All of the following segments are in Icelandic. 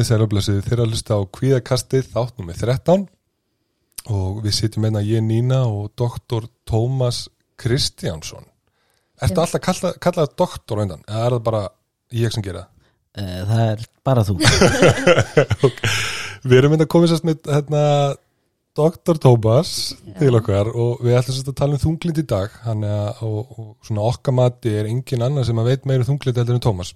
komið þið sælablasið þeirra að hlusta á kvíðakastið þátt nummið 13 og við sitjum einna ég Nína og doktor Tómas Kristjánsson. Ertu Já. alltaf kallað kalla doktor á undan eða er það bara ég sem gera? Það? Eh, Það er bara þú. Við erum einna komið sérst með hérna, doktor Tómas til okkar og við ætlum sérst að tala um þunglind í dag. Er og, og svona okkar mati er engin annar sem að veit meira um þunglind heldur en Tómas.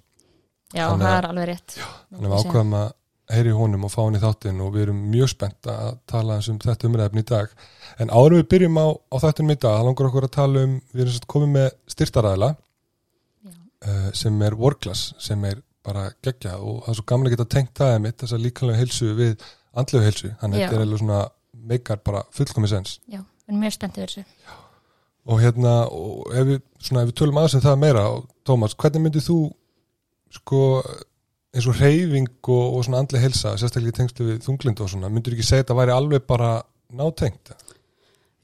Já, Þannig það að- er alveg rétt. Þannig að við ákveðum að heyri honum og fá hann í þáttinn og við erum mjög spennt að tala um þetta umræðefni í dag. En árum við byrjum á, á þáttunum í dag, það langar okkur að tala um, við erum komið með styrtaræðila Já. uh, sem er workclass, sem er bara geggja og það er svo að geta tengt það mitt, þess að líkanlega heilsu við andlegu heilsu. Þannig að Já. þetta er alveg svona meikar bara fullkomið sens. Já, mjög spenntið fyrir þessu Og hérna, og ef við, svona, ef við tölum aðeins um það meira, Tómas, hvernig myndið þú, sko, eins og reyfing og, og svona andlega heilsa, sérstaklega í tengslu við þunglind og svona, myndur ekki segja að þetta væri alveg bara nátengt?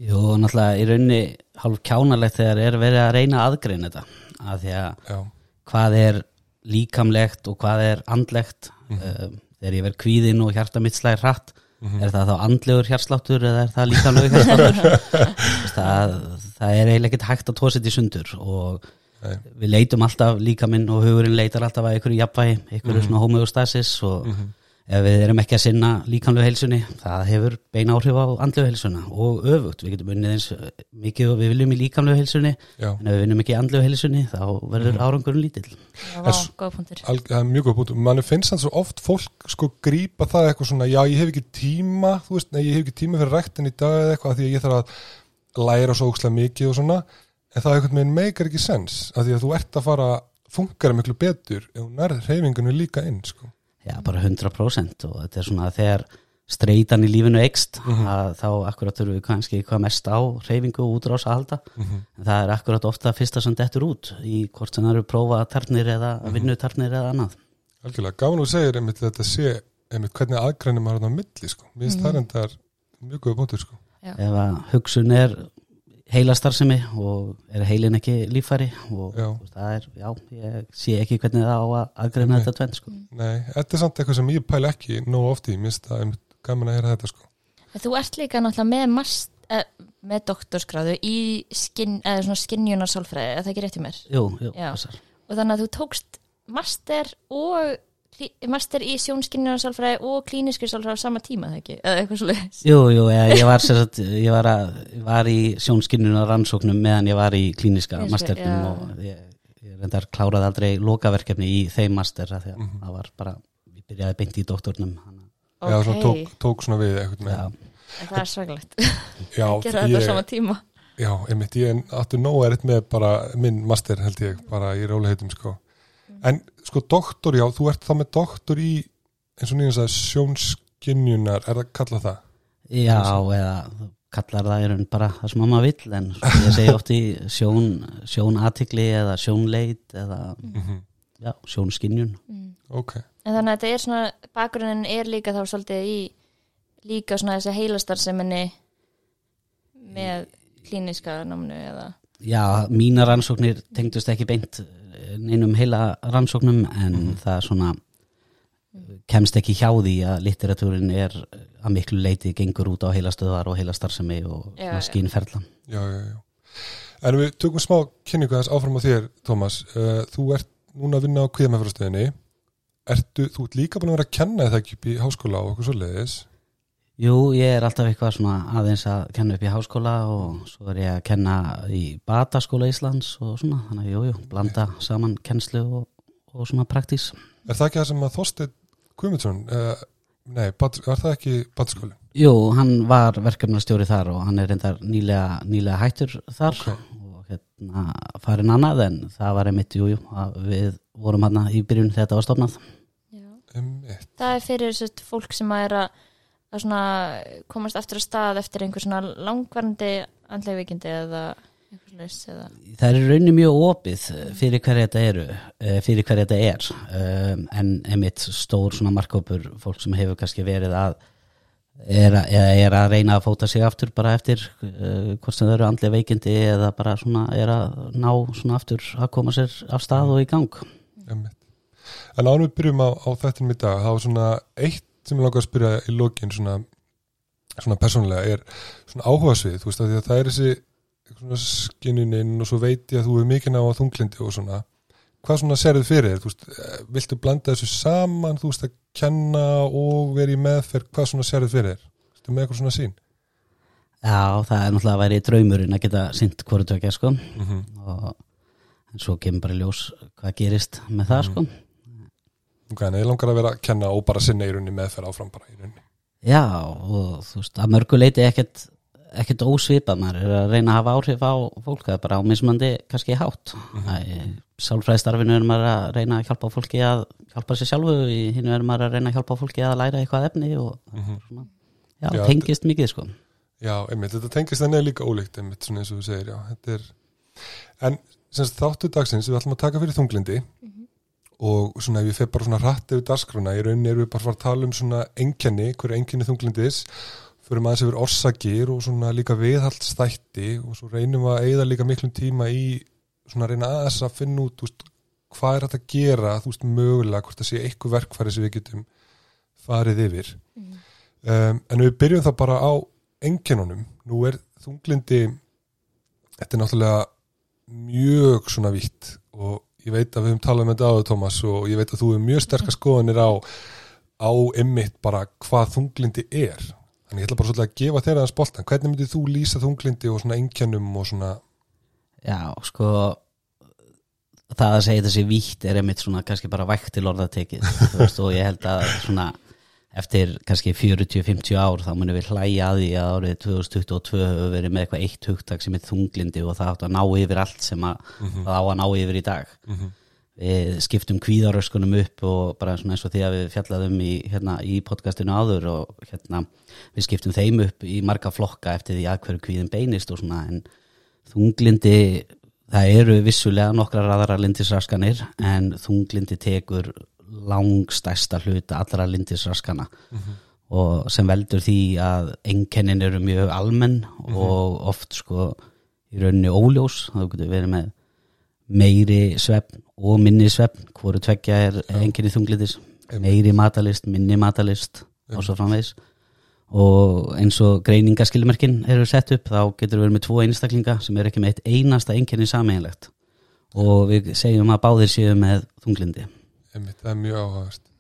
Jú, náttúrulega í rauninni hálf kjánalegt þegar er verið að reyna að aðgreina þetta af því að Já, hvað er líkamlegt og hvað er andlegt Mhm. um, þegar ég verð kvíðin og hjarta mitt slæðir hratt Mhm. er það þá andlegur hjartsláttur eða er það líkamlegur hjartsláttur það, það er eiginlega ekkert hægt að tósið í sundur og Nei. við leitum alltaf líkaminn og hugurinn leitar alltaf að einhverju jafnvægi, einhverju Mhm. svona homeostasis og Mhm. ef við erum ekki að sinna líkamlegu heilsunni það hefur bein áhrif á andlegu heilsuna og öfugt, við getum unnið eins mikið og við viljum í líkamlegu heilsunni já, en ef við vinnum ekki í andlegu heilsunni þá verður Mhm. árangurinn lítill Já, punktur það er mjög góð punkt. Manni finnst það svo oft fólk sko grípa það eitthvað svona, já, ég hef ekki tíma, þú veist, nei, ég hef ekki tíma fyrir ræktin í dag eða eitthvað, og en það eitthvað með meikar ekki sens, af því að þú ert að fara að fungera miklu betur ef hún nærð reyfingunni líka inn, sko. Já, bara 100% og þetta er svona þegar streitan í lífinu eikst Mhm. að þá akkurat þurfum við kannski hvað mest á reyfingu og útrás að halda Mm en það er akkurat ofta fyrsta sem dettur út í hvort sem það eru prófa tarnir eða Mhm. vinnu tarnir eða annað Algjörlega, gaman þú segir einmitt þetta sé, einmitt hvernig aðgrænum er á milli, sko. Mér finnst það Mhm. reyndar mjög góð punktur, sko. ef að hugsun er heilastarfsemi og er heilin ekki líffæri og Já. og það er, já, ég sé ekki hvernig það á að aðgreina Nei. þetta tvenn sko. Nei, þetta er samt eitthvað sem ég pæla ekki nóg ofti, mér finnst það einmitt gaman að heyra þetta, sko. Þú ert líka náttúrulega með, mast, eh, með doktorskráðu í skin, eða svona skinjunarsálfræði, er það ekki rétt í mér? Jú, jú, Já. passar Og þannig að þú tókst master og master í sjónskinjunarsálfræði og klíniskur sálfræði á sama tíma, það ekki? Eða eitthvað svolítið. Jú, jú, ég, ég var, sem sagt, ég var, að, var í sjónskinnuna rannsóknum meðan ég var í klíniska masternum já. og ég, ég reyndar kláraði aldrei lokaverkefni í þeim master af því að Mhm. það var bara, ég byrjaði beint í doktornum hana. Já, svona tók, tók svona við eitthvað með. Já, En það er svaglegt. Já, Gera þetta á sama tíma. já, einmitt, ég áttu nóg erið með bara minn master held ég, bara í róliheitum sko. En sko doktor, já, þú ert þá með doktor í, eins og nýjum sagði, sjónskinjunar, er það kallað það? já eða þú kallar það í raun bara það sem mamma vill en svo ég segi oft í sjón, sjónatikli eða sjónleit eða Mm já, sjónskinnjun Mm. Ok, En þannig að þetta er svona, bakgrunin er líka þá svolítið í líka svona þessi heilastarseminni með klíniska náminu eða Já, mína rannsóknir tengdust ekki beint neinum heila rannsóknum en Mhm. það svona kemst ekki hjá því að litteratúrin er að miklu leiti gengur út á og heilastarfsemi og Já, svona já. skínferðlan. já, já, já. En við tökum smá kynningu þess áfram á þér, Tómas. Uh, þú ert núna að vinna á kviðmæfrastöðinni. Ertu, þú ert líka búin að vera að kenna það ekki upp í háskóla og okkur svo leiðis. Jú, ég er alltaf eitthvað svona aðeins að kenna upp í háskóla og svo er ég að kenna í Bataskóla Íslands og svona, þannig að jú, jú, blanda saman kennslu og, og svona praktís. Er það ekki það sem að Þorsteinn Guðmundsson, uh, nei, bad, var það ekki badskóli? Jú, hann var verkefnastjóri þar og hann er reyndar nýlega, nýlega hættur þar Ok. og hérna farin annað en það var einmitt, jú, jú, að við vorum hann í byrjun þegar þetta var stofnað. Já. Einmitt. Það er fyrir fólk sem að er að, að svona komast aftur á stað eftir einhver svona langvarandi andlega vikindi eða einhver slags eða Það er í rauninni mjög opið fyrir hverja þetta eru, eh, fyrir hverja þetta er um, en einmitt stór svona markkópur fólk sem hefur kannski verið að er, að- eða er að reyna að fóta sig aftur bara eftir uh, hvort sem þau eru andlega veikindi eða bara svona er að ná svona aftur að koma sér af stað og í gang. Einmitt. En ánum við byrjum á, á í dag, það var svona eitt sem ég langar að spyrja í lokin svona, svona persónulega er svona áhuga svið, þú veist, að það er þessi skinnuninn og svo veit ég að þú er mikið ná á þunglindi og svona. Hvað svona serðu fyrir þér, þú veist eh, viltu blanda þessu saman, þú veist að kenna og vera í meðferð, hvað svona serðu fyrir þér, þú veist, með eitthvað svona sín Já, það er náttúrulega að væri draumurinn að geta sint hvort tökja sko. Mm -hmm. og en svo kemur bara ljós hvað gerist með það sko ok, en ég langar að vera að kenna og bara sinna í rauninni meðferð áfram bara í rauninni. Já, og þú veist, að mörgu leiti ekkert ekkert ósvipað, maður er að reyna að hafa áhrif á fólk, það er bara ámismandi kannski hátt. Mm -hmm. Sálfræðistarfinu er maður að reyna að hjálpa fólki að hjálpa sér sjálfu, í hinu er maður að reyna að hjálpa fólki að læra eitthvað efni og Mhm. svona, já, Já, tengist mikið sko. Já, einmitt, þetta tengist þannig líka ólíkt einmitt, svona eins og þú segir, já, þetta er en semst þáttu dagsins við ætlum að taka fyrir þunglindi og svona ef ég fer bara svona hratt yfir dagskruna, í rauninni erum við bara að tala um svona enkenni, hverju enkenni þunglindis fyrir maður sem yfir orsakir og svona líka viðhaldstætti og svo reynum við að eigða líka miklum tíma í svona að reyna aðeins að finna út, veist, hvað er þetta að gera, þú veist, mögulega, hvort það sé eitthvað verkfæri sem við getum farið yfir. Um, en við byrjum það bara á enginunum, nú er þunglindi þetta er náttúrulega mjög svona vítt og ég veit að við höfum talað með þetta áður Tómas og ég veit að þú hefur mjög sterkar skoðanir á á ymmit bara hvað þunglindi er. Þannig ég ætla bara svolítið að gefa þér aðeins boltan hvernig myndir þú lýsa þunglindi og svona engjannum og svona Já, sko það að segja þessi vítt er einmitt svona kannski bara vægt til orðatekið þú veist, og ég held að svona eftir kannski 40-50 ár þá munum við hlæja að því að árið 2022 hefur verið með eitthvað eitt hugtak sem er þunglindi og það átt að ná yfir allt sem að það á að ná yfir í dag. Við skiptum kvíðaröskunum upp og bara svona eins og því að við fjallaðum í, hérna, í podcastinu áður og hérna, við skiptum þeim upp í marga flokka eftir því að hverju kvíðin beinist og svona en þunglindi það eru vissulega nokkrar aðra lindisraskanir en þunglindi tekur langstæsta hluta allra lindisraskana og sem veldur því að einkennin eru mjög almenn og oft sko í rauninni óljós. Þá getur verið með meiri svefn og minni svefn hvoru tveggja er enginni þunglindis meiri matalist, minni matalist og svo framvegs og eins og greiningaskilmerkin eru sett upp þá getur við verið með tvo einstaklinga sem er ekki með eitt einasta einkenni sameinlegt og við segjum að báðir séu með þunglindi einmitt, það er mjög áhagast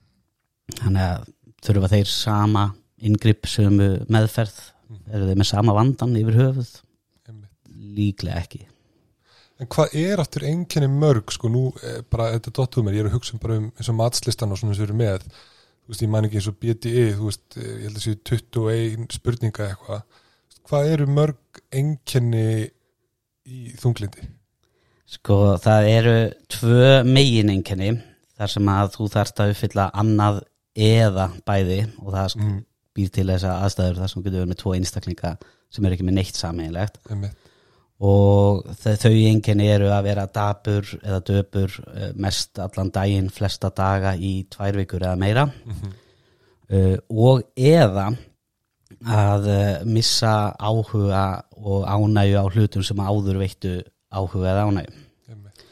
þannig að þurfa þeir sama inngrip sömu meðferð? Eru þeir með sama vandan yfir höfuð? Einmitt. líklega ekki. En hvað er aftur einkenni mörg, sko, nú eh, bara, þetta dottuð mér, ég er að hugsa um bara um eins og matslistan og svona sem erum með, þú veist, ég man ekki eins og BDI, þú veist, eh, ég held að séu 21 spurninga eitthvað, hvað eru mörg einkenni í þunglindi? Sko það eru tvö megin einkenni þar sem að þú þarft að uppfylla annað eða bæði og það Mm, býr til þessa aðstæður þar sem getur verið með tvo einstaklinga sem eru ekki með neitt einmitt, og þau, einkenni eru að vera dabur eða döpur eh, mest allan daginn flesta daga í tvær vikur eða meira. Mhm, uh, og eða að uh, missa áhuga og ánægju á hlutum sem áður veittu áhuga eða einmitt,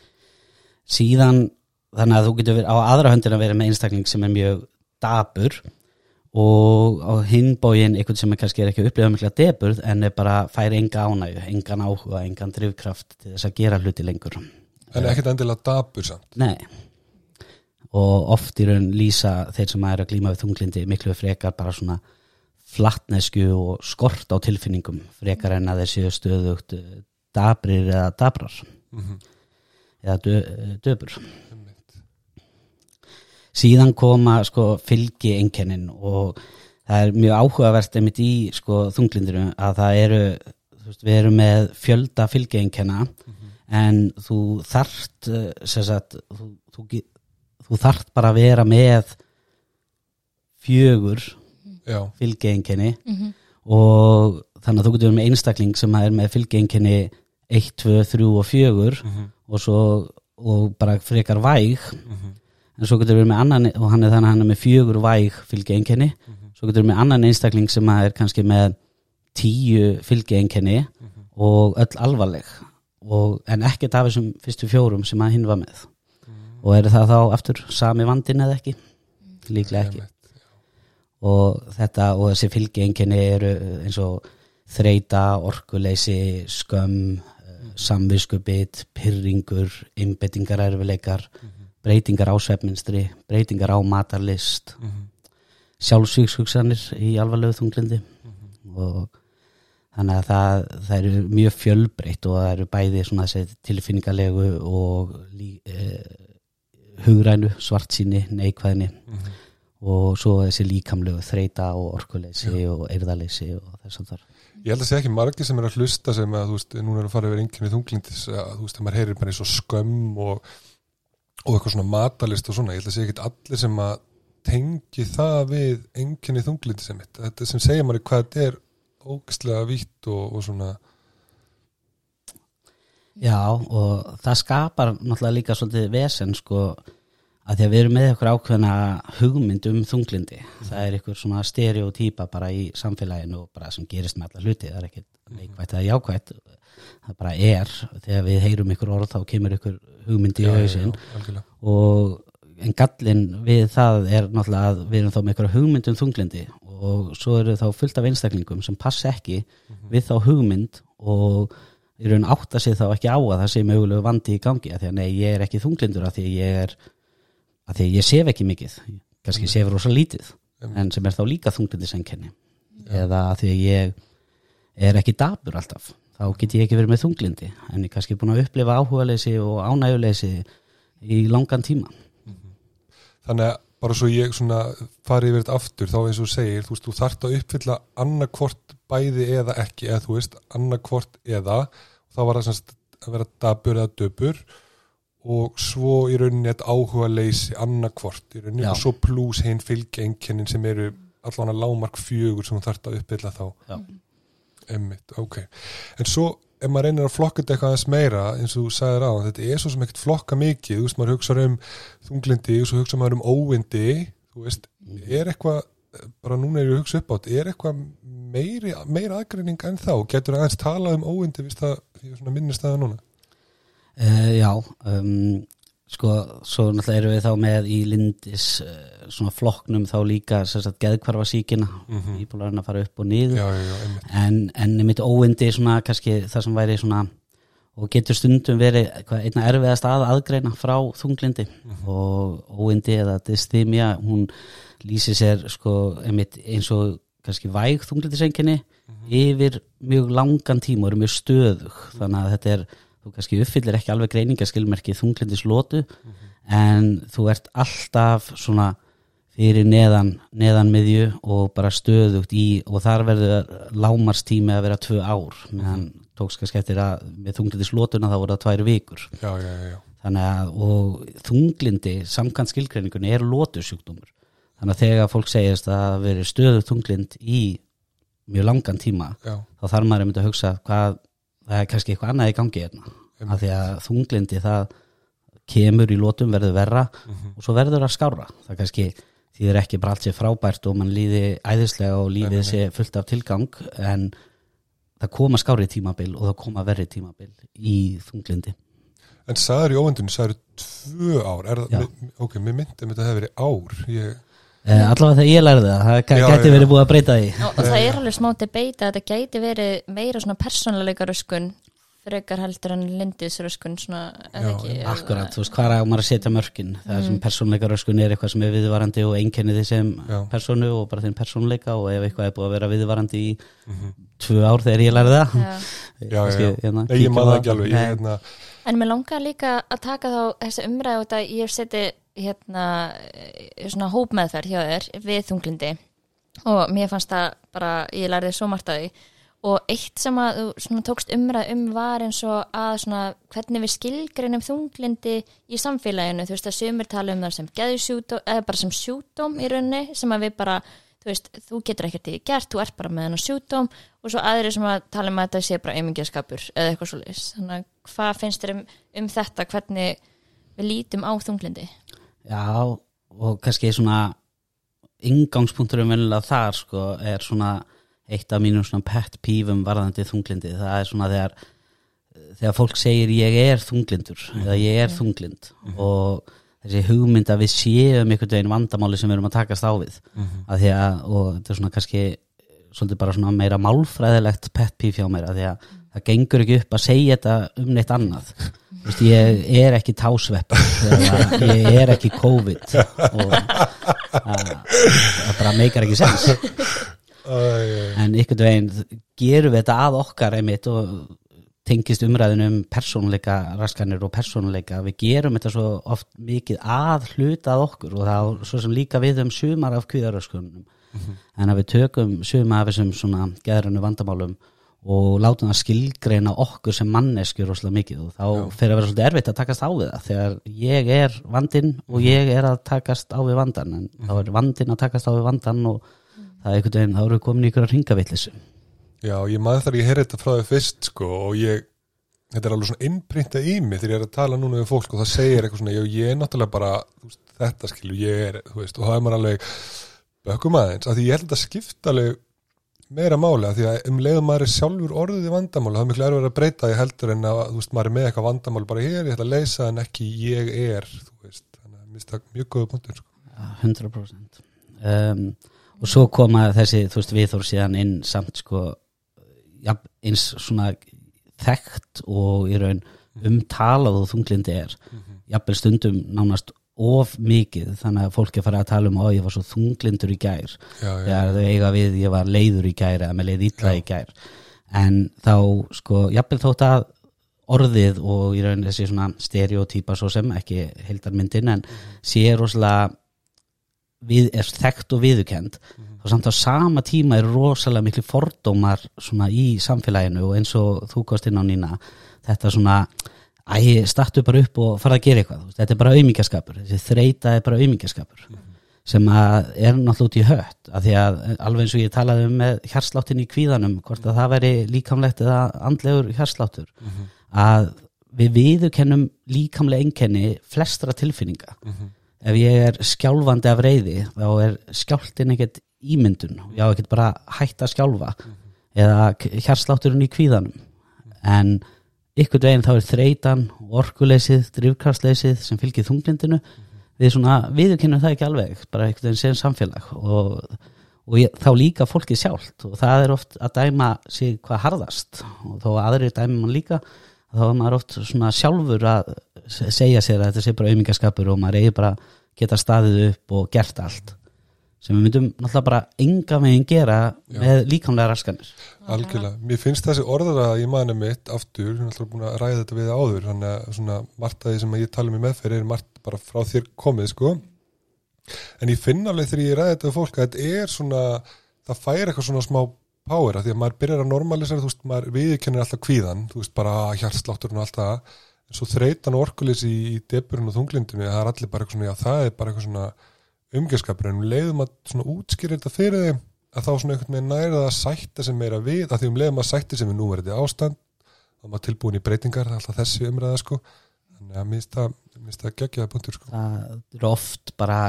síðan þannig að þú getur verið á aðra höndin að vera með einstakling sem er mjög dabur og á hinbógin einhvern sem er kannski er ekki að upplifa mikla deburð en er bara fær enga ánægju, engan áhuga, engan drifkraft til þess að gera hluti lengur. En ekkert endilega dabur samt, Nei. Og oft í raun lýsa þeir sem er að glíma við þunglindi miklu frekar bara svona flattnesku og skort á tilfinningum frekar en að þeir séu stöðugt eh, dabrir eða dabrar mhm, eða dö, döbur einmitt, síðan koma sko fylgi einkennin og það er mjög áhugavert einmitt í sko þunglindiru að það eru þú veist, við erum með fjölda fylgi einkenna en þú þarft eh, sem sagt, þú, þú, þú þarft bara að vera með fjögur já, fylgi einkenni og þannig að þú getur verið með einstakling sem er með fylgi einkenni 1, 2, 3 og 4 mhm, og svo og bara frekar væg. Mhm, en svo getur við með annan og hann er þannig að hann er með fjögur væg fylgi einkenni svo getur við með annan einstakling sem er kannski með tíu fylgi einkenni og öll alvarleg. Og, en ekkert af þessum fyrstu fjórum sem að hinn var með. Og eru það þá aftur sami vandin eða ekki? Líklega ekki. Og þetta og þessi fylgjenginni eru eins og þreita, orkuleysi, skömm eh, samviskubit, pyrringur innbettingar erfileikar breytingar á svefminstri breytingar á matarlist sjálfsvíkshugsanir í alvarlegu þunglindi og þannig að það, það eru mjög fjölbreytt og það eru bæði svona þessi tilfinningalegu og eh, hugrænu, svartsýni, neikvæðni og svo þessi líkamlegu þreita og orkuleysi og eirðaleysi og þess að þar Ég held að sé ekki margir sem er að hlusta sem að, þú veist, núna er að fara yfir einnkynni þunglindis að, þú veist, að maður heyrir bara eins og skömm og, og eitthvað svona matalist og svona, ég held að sé ekki allir sem að tengi það við einnkynni þunglindis sem mitt, þetta sem segja maður hvað þetta er ógæslega vítt og, og svona Já og það skapar náttúrulega líka svolítið vesen sko að því að við erum með eitthvað ákveðna hugmynd um þunglindi. Það er eitthvað svona stereotýpa bara í samfélaginu og bara sem gerist með alla hluti. Það er ekkert neikvægt eða jákvægt það bara er, þegar við heyrum ykkur orð þá kemur ykkur hugmynd í hausinn. og en gallin við það er náttúrulega að við erum þá með ykkur hugmynd um þunglindi og svo eru þá fullt af einstaklingum sem passa ekki við þá hugmynd og í raun átta sig þá ekki á að það sé mögulegu vandi í gangi að því að nei, ég er ekki þunglindur að því að ég er að því að ég sef ekki mikið. Kannski sef rosa lítið en sem er þá líka þunglindisenkenni eða að því að ég er ekki dabur alltaf þá get ég ekki verið með þunglindi en ég er kannski búin að upplifa áhugaleysi og ánæguleysi í langan tíma þannig að bara svo ég svona fari yfir þetta aftur þá eins og þú segir, þú veist, þú þarft að uppfylla annarkvort bæði eða ekki eða þú veist, annarkvort eða þá var það semst að vera dabur eða döpur og svo í rauninni þetta áhuga leysi annarkvort í rauninni Já. og svo pluss hinn fylgjenginnin sem eru allan að lámark fjögur sem þú þarft að uppfylla þá Já. Emmitt, ok. En svo ef maður reynir að flokka þetta eitthvað aðeins meira eins og þú sagðir á, þetta er svo sem ekkert flokka mikið, þú veist, maður hugsa um þunglindi og svo hugsa maður um óvindi. Þú veist, er eitthvað bara núna er ég að hugsa upp átt, er eitthvað meiri, meira aðgreining en þá? Getur aðeins talað um óvindi viðst það, er minnist það núna? Uh, já, um, sko, svo náttúrulega erum við þá með í lindis uh, svona flokknum þá líka sérstaklega geðkvarfa síkina mm -hmm. íbúlarinn að fara upp og niður. Já, já, en, en mitt óvindi svona kannski það sem væri svona og getur stundum verið hvað, einna erfiðast að aðgreina frá þunglindi og óvindi eða dysthymia hún lýsir sér sko einmitt eins og kannski væg þunglindisenginni yfir mjög langan tíma og eru mjög stöðug. Þannig að þetta er þú kannski uppfyllir ekki alveg greiningaskilmerki þunglindislótu en þú ert alltaf svona fyrir neðan, neðan miðju og bara stöðugt í og þar verður lámarstími að vera tvö ár meðan eftir að með þunglindislótuna þá voru það tvær vikur. Já, já, já, þannig að og þunglindi samkvæmt skilgreiningunni er lótusjúkdómur þannig að þegar fólk segist að veri stöðugt þunglind í mjög langan tíma þá þarf maður einmitt að hugsa hvað það er kannski eitthvað annað í gangi hérna. Af því að þunglindi það kemur í lótum verður verra og svo verður það skárra það kannski þýðir ekki bara allt sé frábært og mann líði æðislega og lífið sé fullt af tilgang en það koma skári tímabil og það koma verri tímabil í þunglindi en sagður í óvindinu, sagður tvö ár. Er ok, mér myndi að þetta hefði verið ár. Ég, allavega þegar ég lærði það, það Já, gæti já. verið búið að breyta því og, og það er alveg smá debate að þetta gæti verið meira svona persónuleika röskun frekar heldur en lindisröskun svona, eða Já, ekki eða- Akkurat, þú veist, hvað er að maður að setja mörkin það sem persónleika röskun er eitthvað sem er viðvarandi og einkenni þið sem Já. persónu og bara þinn persónleika og ef eitthvað er búið að vera viðvarandi í tvö ár þegar ég lærði það Já. já, já, Kannski, já. hérna, Nei, ég kíkja á maður það. ekki alveg ég, Nei. hérna, En mér langar líka að taka þá þessi umræðu út að ég seti hérna svona hópmeðferð hjá þér við þunglindi og mér fannst það bara, ég lærði svo margt að því. Og eitt sem að þú tókst umræð um var eins og að svona hvernig við skilgreinum þunglindi í samfélaginu, þú veist að sömur tala um það sem geðsjúdóm, eða bara sem sjúdóm í rauninni, sem að við bara þú veist, þú getur ekkert í gert, þú ert bara með hennar sjúdóm og svo aðri sem að tala um að þetta sé bara eimingjaskapur eða eitthvað svo leis þannig að hvað finnst þér um, um þetta hvernig við lítum á þunglindi Já, og kannski svona ingangspunkturum venjulega þar sko er svona eitt af mínum svona pet pívum varðandi þunglindi, það er svona þegar þegar fólk segir ég er þunglindur eða ég er þunglind og þessi hugmynd að við séum einhvern veginn vandamáli sem við erum að takast á við. Að því að, og þetta er svona kannski svolítið bara svona meira málfræðilegt pet píf hjá mér, að því að það gengur ekki upp að segja þetta um neitt annað. Þú veist, ég er ekki tásvepp ég er ekki COVID og það bara meikar ekki sens. En einhvern veginn gerum við þetta að okkar einmitt og tengist umræðinu um persónuleika raskanir og persónuleika. Við gerum þetta svo oft mikið að hluta að okkur og þá svo sem líka við um sumar af kvíðaröskunum. En að við tökum sumar af þessum svona geðrunu vandamálum og látum það skilgreina okkur sem manneskjur rosalega mikið og þá fyrir að vera svolítið erfitt að takast á við það þegar ég er vandinn og ég er að takast á við vandan en þá er vandinn að takast á við vandan og það er einhvern veginn, þá eru við komin í ykkur að ringavillisu Já, ég maður þar ég heyrði þetta frá þau fyrst sko og ég, þetta er alveg svona innprintað í mig þegar ég er að tala núna við fólk og það segir eitthvað svona, já ég er náttúrulega bara veist, þetta skilu, ég er, þú veist og það er maður alveg bökum aðeins af því ég held að skipta alveg meira máli af því að um leiðum maður er sjálfur orðið í vandamáli, það er miklu erfið að breyta því heldur en að þú veist, maður er með eitthvað vandamál bara hér, ég ætla að leysa en ekki ég er þú veist, þannig ja, eins svona þekkt og í raun umtalað og þunglindi er. Jafnvel stundum nánast of mikið þannig að fólk er farið að tala um að ég var svo þunglindur í gær. Þegar þau eiga við ég var leiður í gær eða með leið illa í gær. En þá sko jafnvel þótt að orðið og í raun þessi svona stereotýpa svo sem ekki heildarmyndin en sé rosalega við, er þekkt og viðukend og samt á sama tíma er rosalega miklu fordómar svona í samfélaginu og eins og þú kost inn á nýna þetta svona æ, startu bara upp og fara að gera eitthvað þetta er bara auðmingjaskapur, þessi þreita er bara auðmingjaskapur sem að er náttúrulega út í hött af því að alveg eins og ég talaði um með hjarsláttin í kvíðanum, hvort að það veri líkamlegt eða andlegur hjarsláttur að við viðurkennum líkamlega einkenni flestra tilfinninga ef ég er skjálfandi af reyði þá er skjálftin ekkert ímyndun. Ég á ekkert bara hægt að skjálfa eða hjarslátturinn í kvíðanum. En ykkur veginn þá er þreytan, orkuleysið drifkastleysið sem fylgir þunglindinu við svona viðurkennum það ekki alveg bara einhvern veginn sem samfélag. Og, og ég, þá líka fólkið sjálft. Og það er oft að dæma sig hvað harðast. Og þó aðrir dæmi mann líka þá er maður oft svona sjálfur að se- segja sér að þetta sé bara auðmingaskapur og maður eigi bara geta staðið upp og gert allt sem við myndum náttúrulega bara enga megin gera með líkamlega raskanir algjörlega, mér finnst þessi orðara í manni mitt aftur, ég er alltaf búin að ræða þetta við áður, þannig að svona margt að því sem ég tala um í meðferð er margt bara frá þér komið sko. En ég finn alveg þegar ég ræði þetta við fólk að þetta er svona, það fær eitthvað svona smá power, því að maður byrjar að normalisera, þú veist, maður viðkennir alltaf kvíðan, þú veist, bara hjartslátturinn og allt það, en svo þreytan og orkulis í, í deburinn og þunglindinu, það er allir bara eitthvað svona, já, það er bara eitthvað svona umgjörskapur, en um leiðum að svona útskýra þetta fyrir þeim, að þá svona einhvern veginn næra það að sætta sem meira við, að því um leiðum að sætti sem við nú verði ástand, þá er maður tilbúin í breytingar, er alltaf þessi umræða, sko, þannig að minnst það, minnst það geggjaða punktur, sko. það er oft bara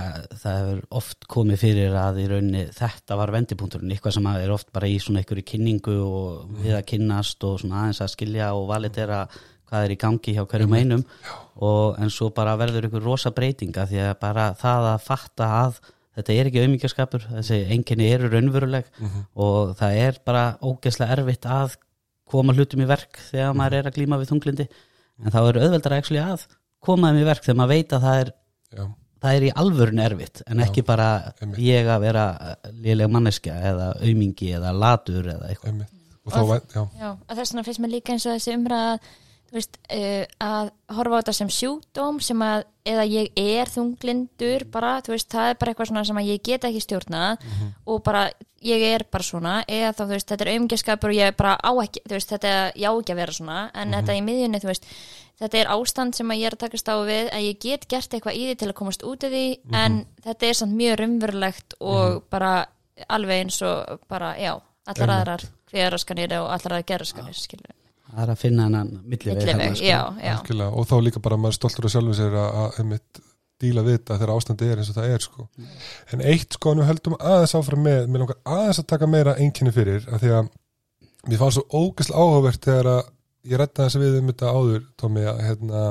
það er oft komið fyrir að í rauninni þetta var vendipunkturinn, eitthvað sem er oft bara í svona einhverju kynningu og við að kynnast og svona aðeins að skilja og valitera hvað er í gangi hjá hverjum einum. Og en svo bara verður einhver rosa breytinga því að bara það að fatta að þetta er ekki auðmyggjaskapur þessi enginni eru raunveruleg og það er bara ógeðslega erfitt að koma hlutum í verk þegar maður er að glíma við þunglindi en þá er auðveldar að koma þeim í verk þegar maður veit að það er Já, það er í alvörun erfitt en ekki bara einmitt. ég að vera léleg manneskja eða aumingi eða latur eða eitthvað. Og já, Já, og þess vegna finnst mér líka eins og þessi umræða veist, uh, að horfa á þetta sem sjúkdóm sem að, eða ég er þunglindur bara, þú veist, það er bara eitthvað svona sem að ég get ekki stjórna og bara, ég er bara svona eða þá, þú veist, þetta er auðmyggjskapur og ég bara á ekki, þú veist, þetta, ég á ekki að vera svona en þetta í miðjunni, þú veist þetta er ástand sem að ég er að takast á við að ég get gert eitthvað í því til að komast út af því en þetta er samt mjög raunverulegt og bara alveg eins og bara, já, allar aðrar hverjaskanir og allar aðrar geraskanir skilur það er að finna hennan milliveg þarna, sko. Og þá líka bara maður stoltur að sjálfum sér að, einmitt díla við þetta þegar ástandi er eins og það er, sko. En eitt, sko, nú heldum aðeins áfram með, mér langar aðeins að taka meira einkinni fyrir, af því að mér fannst svo ógæslega áhugavert þegar að ég rætta þess við um þetta áður, Tómi, að hérna,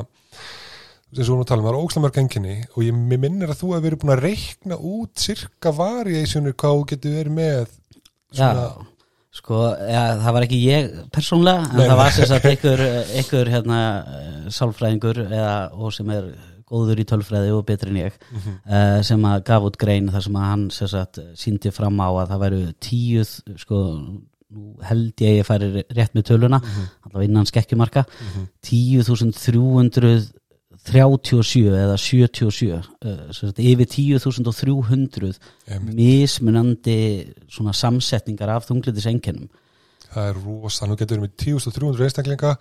þess að við vorum að tala um, það er ókslega mörg enginni og ég minnir að þú hefur verið búin að reikna út cirka variationir hvað þú getur verið með Já, sko, ja, það var ekki ég persónlega, en Nei, það var sem sagt einhver, einhver hérna, sálfræðingur eða, og sem er góður í tölfræði og betri en ég Mhm. uh, sem að gaf út grein þar sem að hann sagt, síndi fram á að það væru tíu sko, held ég að ég færi rétt með töluna Mhm. allavega innan skekkjumarka 10.337 eða 77 uh, sagt, yfir 10.300 Einmitt. mismunandi svona samsetningar af þunglindisengennum það er rosa, nú getur við með 10.300 einstaklinga,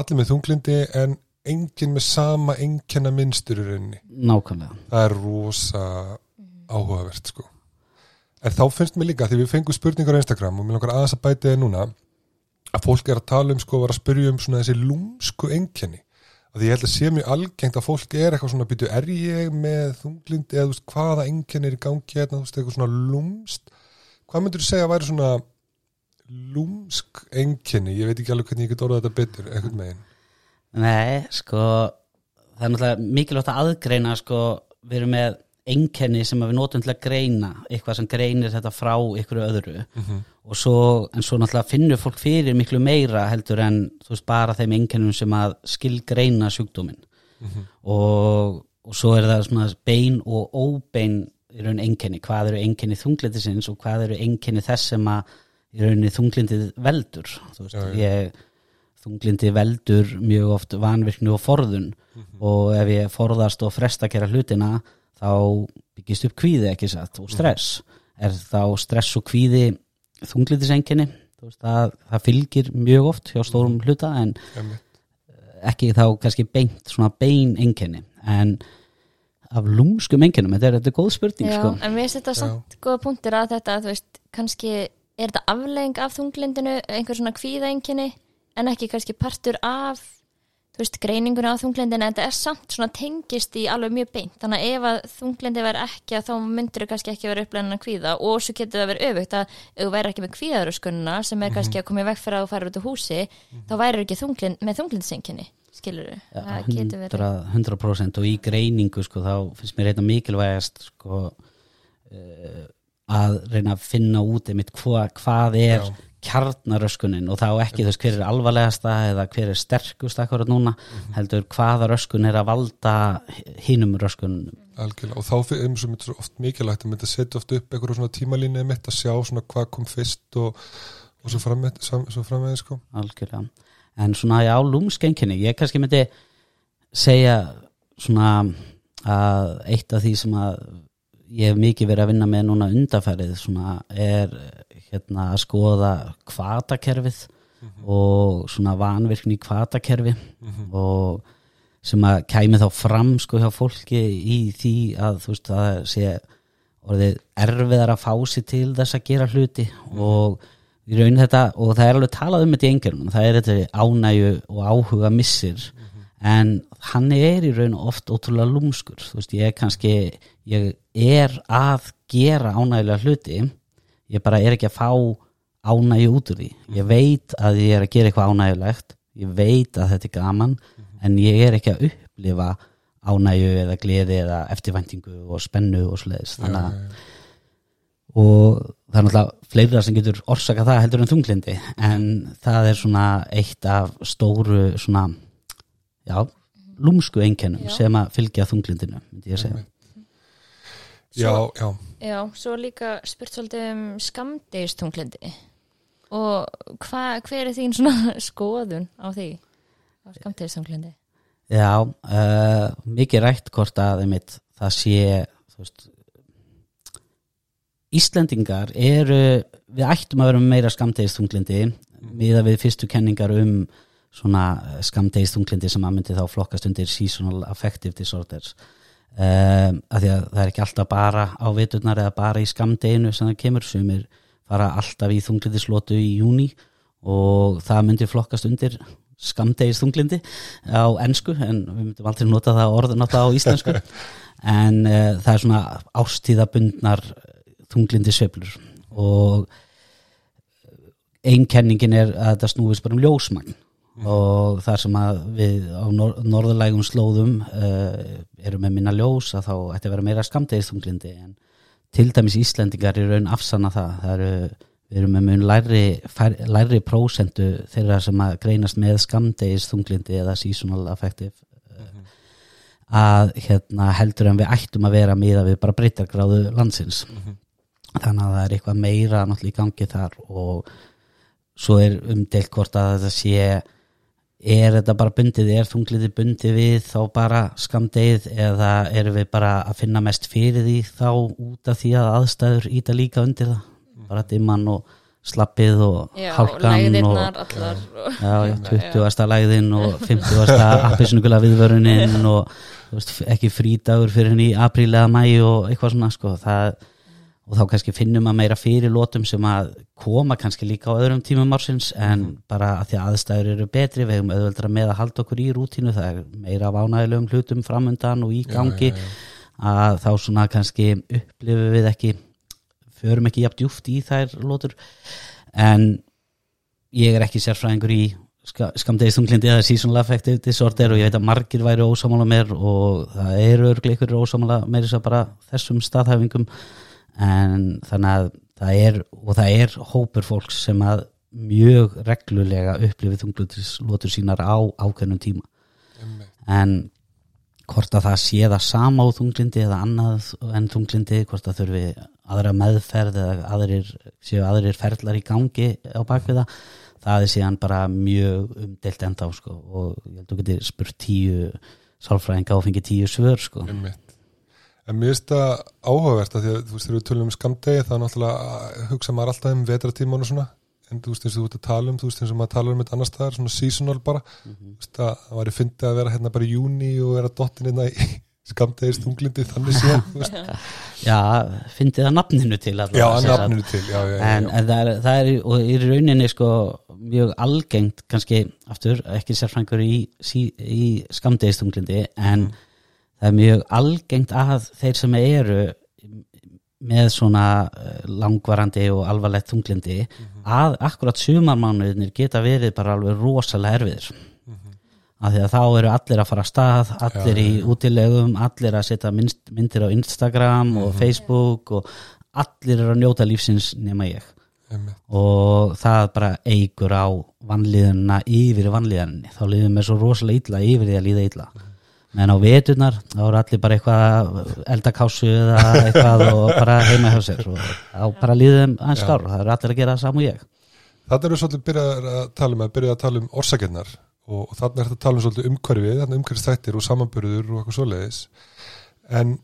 allir með þunglindi en enginn með sama enkenna minnstur í rauninni. Nákvæmlega. Það er rosa áhugavert sko. En þá finnst mér líka, því við fengum spurningar á Instagram og mér langar aðeins að bæti það núna að fólk er að tala um sko, var að spyrja um svona þessi lúmsku enkenni því ég held að sé mjög algengt að fólk er eitthvað svona býtu, er ég með þunglind eða þú veist, hvaða enkenni er í gangi hérna, þú veist, eitthvað svona lúmst hvað myndur þú segja að væri svona lúmsk enkenni ég veit ekki alveg hvernig ég get orðað þetta betur eitthvað megin Nei, sko það er náttúrulega mikilvægt að aðgreina sko, við erum með einkenni sem við notum til að greina eitthvað sem greinir þetta frá ykkur öðru. Og svo, en svo náttúrulega finnur fólk fyrir miklu meira heldur en veist bara þeim einkennum sem að skilgreina sjúkdóminn. Og, og svo er það bein og óbein í raun einkenni, hvað eru einkenni þunglindisins og hvað eru einkenni þess sem að í rauninni þunglindið veldur? Veist, Já, já. ég þunglindi veldur mjög oft vanvirkni og forðun. Og ef ég forðast og fresta að gera hlutina þá byggist upp kvíði ekki satt? Og stress. Er þá stress og kvíði þunglindisenginni það, það fylgir mjög oft hjá stórum hluta en Einmitt. ekki þá kannski beint svona bein enginni en af lúmskum enginnum, þetta er, þetta er góð spurning Já, sko. en mér finnst þetta samt góða punktir að þetta, þú veist, kannski er þetta aflegging af þunglindinu, einhver svona kvíðaenginni, en ekki kannski partur af, þú veist, greininguna á þunglindinu, en þetta er samt svona tengist í alveg mjög beint, þannig að ef að þunglindi verður ekki að þá myndur þau kannski ekki vera uppleginn að kvíða. Og svo getur það verið öfugt að ef þú verður ekki með kvíðaröskunna sem er kannski að koma í veg fyrir að þú farir út úr húsi, þá værir ekki þunglind, með þunglindisenginni, skilur Ja, það getur verið. 100%, 100% og í greiningu sko, þá finnst mér eitthvað mikilvægast sko, uh, að reyna að finna út einmitt hva, hvað er Já. Kjarnaröskunin og þá ekki þess hver er alvarlegasta eða hver er sterkust akkurat núna heldur hvaða röskun er að valda hinum röskunum? Algjörlega, og þá er oft mikilvægt að mynda að setja oft upp einhverju svona tímalínu mitt að sjá svona hvað kom fyrst og, og svo frammeð svo frammeð sko. algjörlega. En svona já, lúmskenginni, ég kannski myndi segja svona að eitt af því sem að ég hef mikið verið að vinna með núna undarfærið svona er hérna að skoða kvatakerfið og svona vanvirkni kvatakerfi og sem að kæmi þá fram sko hjá fólki í því að þú veist að það sé orðið erfiðar að fá sér til þess að gera hluti og í raun þetta og það er alveg talað um þetta í engjörnum það er þetta ánægju og áhuga missir en hann er í raun oft ótrúlega lúmskur þú veist ég er kannski ég er að gera ánægjulega hluti ég bara er ekki að fá ánægju út úr því. Ég veit að ég er að gera eitthvað ánægjulegt. Ég veit að þetta er gaman en ég er ekki að upplifa ánægju eða gleði eða eftirvæntingu og spennu og svoleiðis. Þannig að og það er náttúrulega fleira sem getur orsaka það heldur en þunglindi en það er svona eitt af stóru svona já, lúmsku einkennum sem að fylgja þunglindinu myndi ég segja. Já, já, Já, svo líka spurt svolítið um skamdegistunglindi og hva, hver er þín svona skoðun á því á skamdegistunglindi? Já, uh, mikið rætt hvort að einmitt, það sé veist Íslendingar eru við ættum að vera meira skamdegistunglindi miða við fyrstu kenningar um svona skamdegistunglindi sem að myndi þá flokkast undir seasonal affective disorders um, að því að það er ekki alltaf bara á viturnar eða bara í skamdeginu sem það kemur. Sem er fara alltaf í þunglindislótu í júni og það myndi flokkast undir skamdegistunglindi á ensku en við myndum aldrei nota það orð nota á íslensku. En uh, það er svona ástíðabundnar þunglindi sveiflur og einkenningin er að þetta snúist bara um ljósmagn og þar sem að við á nor norðurlægum slóðum uh, erum með minna ljós að þá ætti að vera meira skamdegistunglindi en til dæmis Íslendingar í raun afsanna það, það eru, við erum með mun læri, fær, læri prósentu þeirra sem að greinast með skamdegistunglindi eða seasonal affective uh, að hérna, heldur en við ættum að vera miða við bara breytargráðu landsins. Þannig að það er eitthvað meira náttúrulega í gangi þar og svo er umdelt hvort að þetta sé er þetta bara bundið, er þungliti bundið við þá bara skamdegið eða erum við bara að finna mest fyrir því þá út af því að aðstæður íta líka undir það bara dimman og slappið og Já, hálkan og allar og, já, já, 20. lægðin og 50. appisnugula viðvörunin og veist, ekki frídagur fyrir henni í apríl eða mæ og eitthvað svona sko, það, og þá kannski finnum að meira fyrir lótum sem að koma kannski líka á öðrum tímum ársins en bara að því að aðstæður eru betri við hefum auðveldra með að halda okkur í rútínu það er meira af ánægilegum hlutum framundan og í gangi. já, að þá svona kannski upplifum við ekki förum ekki jafn djúft í þær lótur en ég er ekki sérfræðingur í ska, skamdegistunglindi eða seasonal affective disorder og ég veit að margir væri ósámála mér og það eru örglega ykkur ósámála mér þess að bara þessum staðhæfingum en þannig að það er og það er hópur fólks sem að mjög reglulega upplifið þunglutislotur sínar á ákveðnum tíma einmitt. en hvort að það sé það sama á þunglindi eða annað en þunglindi hvort að þurfi aðra meðferð eða aðrir, séu aðrir ferlar í gangi á bakviða það er síðan bara mjög umdelt enda á sko og ég held að þú getur spurt tíu sálfræðinga og fengið tíu svör sko Einmitt. En mér finnst það áhugavert að því að þú veist, þegar við tölum um skamdegi þá náttúrulega hugsa maður alltaf um vetratíman og svona. En þú veist eins og þú ert að tala um, þú veist eins og maður tala um eitt annars staðar, svona seasonal bara. Þú veist að það væri fyndið að vera hérna bara í júni og vera dottin hérna í skamdegis tunglindi þannig síðan, Já, fyndið það nafninu til allavega, Já, nafninu til, já, já, já, en, já. en það, er, það er og í rauninni sko mjög algengt kannski aftur, ekki sérfrængur í, í skamdegistunglindi en það er mjög algengt að þeir sem eru með svona eh, langvarandi og alvarlegt þunglindi að akkurat sumarmánuðinir geta verið bara alveg rosalega erfiðir. Af því að þá eru allir að fara að stað allir í útilegum, allir að setja myndir á Instagram og Facebook og allir eru að njóta lífsins nema ég. Og það bara eigur á vannlíðunna yfir vannlíðunni þá líðum við svo rosalega illa yfir því að líða illa en á veturnar þá eru allir bara eitthvað eldakásu eða eitthvað og bara heima hjá sér og þá bara líðum aðeins skár það eru allir að gera það saman og ég. Þannig erum við svolítið byrjað að tala um að tala um orsakirnar og, og þannig er þetta að tala um svolítið umhverfið, þannig umhverfið þættir og samanbyrður og eitthvað svoleiðis. En,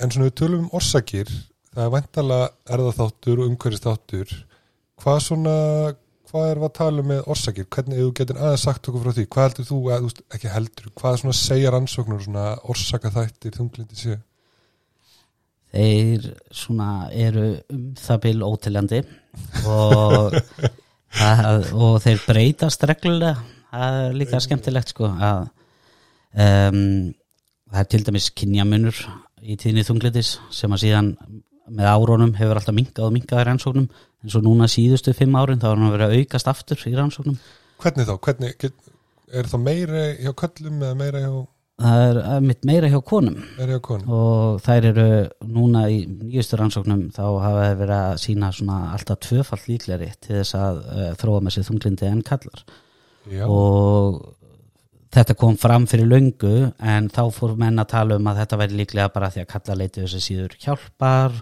en svona við tölum um orsakir það er væntalega erðaþáttur og umhverfisþáttur. Hvað svona, hvað er að tala um með orsakir, hvernig þú getur aðeins sagt okkur frá því, hvað heldur þú, eða, þú ekki heldur hvað svona segja rannsóknur svona orsaka þættir þunglindi sé? Þeir svona eru um það bil ótiljandi og, að, og þeir breytast reglulega. Það er líka skemmtilegt sko að um, það er til dæmis kynjamunur í tíðni þunglitis sem að síðan með árónum hefur alltaf minkað og minkað í rannsóknum. En svo núna síðustu fimm árin þá er hann að vera aukast aftur í rannsóknum. Hvernig þá, hvernig, get, er það meira hjá köllum eða meira hjá, það er eh, mitt meira hjá konum. Hjá konum. Og þær eru núna í nýjustu rannsóknum þá hafa þeir verið að sína svona alltaf tvöfall líkleri til þess að uh, þróa með sér þunglindi en kallar Já, og þetta kom fram fyrir löngu en þá fór menn að tala um að þetta væri líklega bara því að kalla leiti þessi síður hjálpar,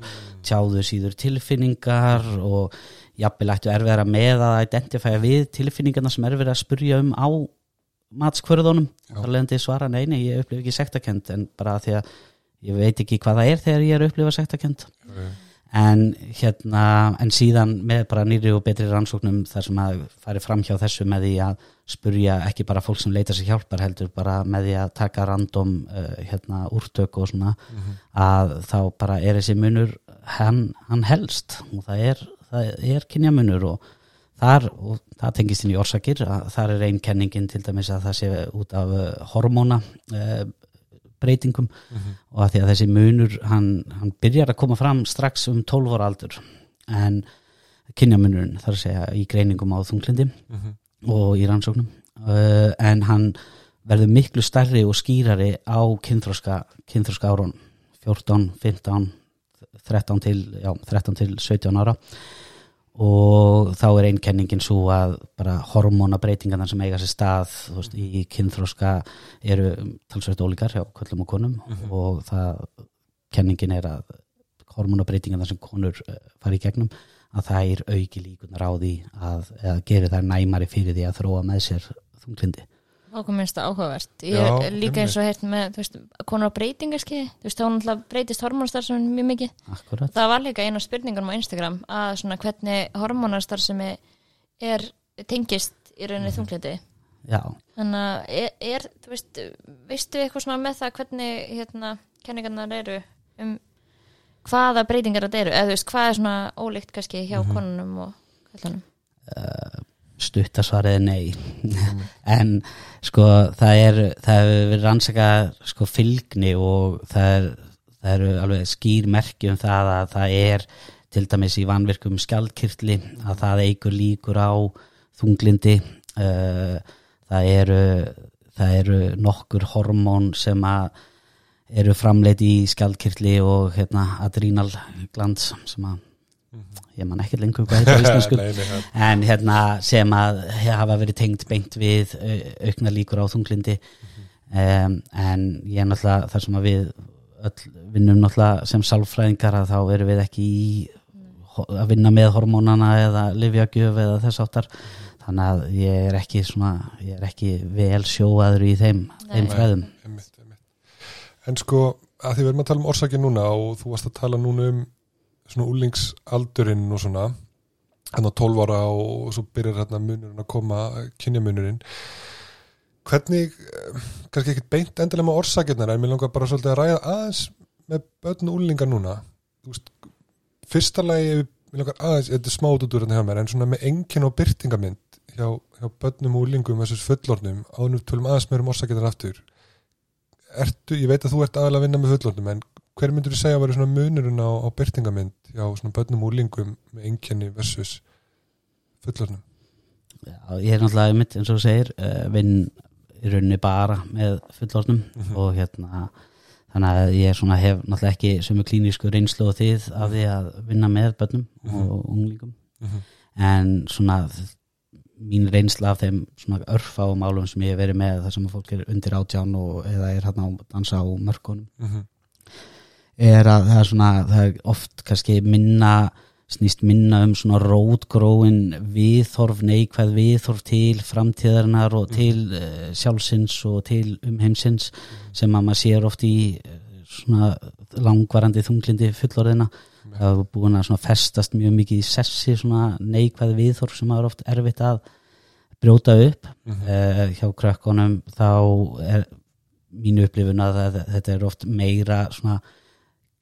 tjáðu síður tilfinningar og jafnvel ættu erfiðara með að identifæja við tilfinningarna sem er verið að spurja um á matskvörðunum. Þar leðandi svara neini, ég upplifi ekki sektakend en bara því að ég veit ekki hvað það er þegar ég er að upplifa sektakend en hérna en síðan með bara nýri og betri rannsóknum þar sem að fari fram hjá þessu með því að spurja ekki bara fólk sem leita sér hjálpar heldur bara með því að taka random uh, hérna úrtök og svona að þá bara er þessi munur hann, hann helst. Og það er, er kynjamunur og þar, og það tengist inn í orsakir að þar er einn kenningin til dæmis að það sé út af uh, hormóna uh, breytingum og að því að þessi munur hann, hann byrjar að koma fram strax um 12 ára aldur. En kynjamunurinn þar að segja í greiningum á þunglindi og í rannsóknum uh, en hann verður miklu stærri og skýrari á kynþróska, kynþróska árun 14, 15 13 til, já, 13 til 17 ára og þá er einkenningin svo að bara hormónabreitingarna sem eiga sér stað veist, í kynþróska eru talsveit ólíkar hjá köllum og konum. Og það kenningin er að hormónabreitingarna sem konur eh, fara í gegnum að það er auki líkunar á því að, að gera þær næmari fyrir því að þróa með sér þunglindi kom minnst það áhugavert. Ég Já, er líka eins og heyrt með þú veist, konur á breytingarskiði þú veist, þá náttúrulega breytist hormónastarfsemi mjög mikið. Akkurat það var líka eina spurningar á Instagram að svona hvernig hormónastarfsemi er tengist í rauninni þunglindi Já, þannig að er, er þú veist, veistu eitthvað svona með það hvernig hérna kenningarnar eru um hvaða breytingar þetta eru? Eða þú veist, hvað er svona ólíkt kannski hjá konunum og kallunum stuttasvarið er nei. En sko það er það hefur verið rannsaka sko fylgni og það, er, það eru alveg skýr merki um það að það er til dæmis í vanvirkum skjaldkirtli að það eigur líkur á þunglindi. Það eru það eru nokkur hormón sem að eru framleitt í skjaldkirtli og hérna adrenal glands sem að ég man ekki lengur hvað þetta er íslensku. Nei, nei, en hérna sem að hafa verið tengt beint við au- aukna líkur á þunglindi um, en ég er náttúrulega þar sem að við öll vinnum náttúrulega sem sálfræðingar að þá erum við ekki í að vinna með hormónana eða livjagjöf eða þess áttar þannig að ég er ekki svona ég er ekki vel sjóaður í þeim, þeim Nei. fræðum einmitt, einmitt. En sko, að því við erum að tala um orsakið núna og þú varst að tala núna um svona úlingsaldurinn og svona hann á 12 ára og svo byrjar hérna munurinn að koma kynjamunurinn. Hvernig, eh, kannski ekkert beint endilega með orsakirnar en mér langar bara svolítið að ræða aðeins með börn og úlingar núna. Veist, fyrsta lagi mér langar aðeins, þetta er smá út úr hérna hjá mér en svona með engin og byrtingamind hjá, hjá börnum og úlingum versus fullornum ánum tölum aðeins meður um orsakirnar aftur. Ertu, ég veit að þú ert aðalega að vinna með fullorðnum en hver myndur þú segja að vera svona munurinn á, á byrtingamind hjá svona börnum og úlingum með einkenni versus fullorðnum Já, ég er náttúrulega mitt eins og þú segir uh, vinn í rauninni bara með fullorðnum Mhm. og hérna þannig að ég svona hef náttúrulega ekki sömu klínísku reynslu og þið af því að vinna með börnum Mhm. og unglingum Mhm. en svona mín reynsla af þeim svona örfa og málum sem ég hef verið með þar sem fólk er undir átján og eða er hérna að dansa á mörkunum Mhm. Er að það er svona það er oft kannski minna snýst minna um svona rótgróin viðhorf, neikvæð viðhorf til framtíðarinnar og til uh, sjálfsins og til umheimsins sem að maður sér oft í eh, svona langvarandi þunglindi fullorðina það er búin að festast mjög mikið í sessi svona neikvæð viðhorf sem maður oft erfitt að brjóta upp. Mhm. uh, hjá krökkunum þá er mínu upplifun að þetta er oft meira svona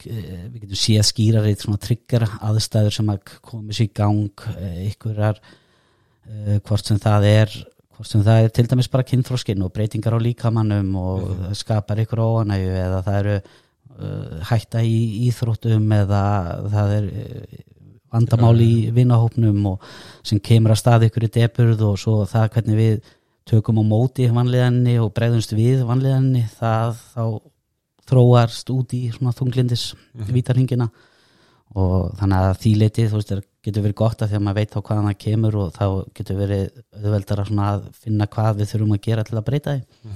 við getum séð skýrar í svona tryggjara aðstæður sem að komi sér í gang ykkurar uh, hvort sem það er hvort sem það er til dæmis bara kynþróskin og breytingar á líkamannum og það skapar ykkur óanægu eða það eru uh, hætta í íþróttum eða það er uh, vandamál í vinahópnum og sem kemur að stað ykkur í deburð og svo það hvernig við tökum á móti vanlíðanni og bregðumst við vanlíðanni það þá þróarst út í svona þunglindis vítarhingina og þannig að því leiti þú veist, er, getur verið gott að því að maður veit á hvaðan það kemur og þá getur verið auðveldara svona að finna hvað við þurfum að gera til að breyta því.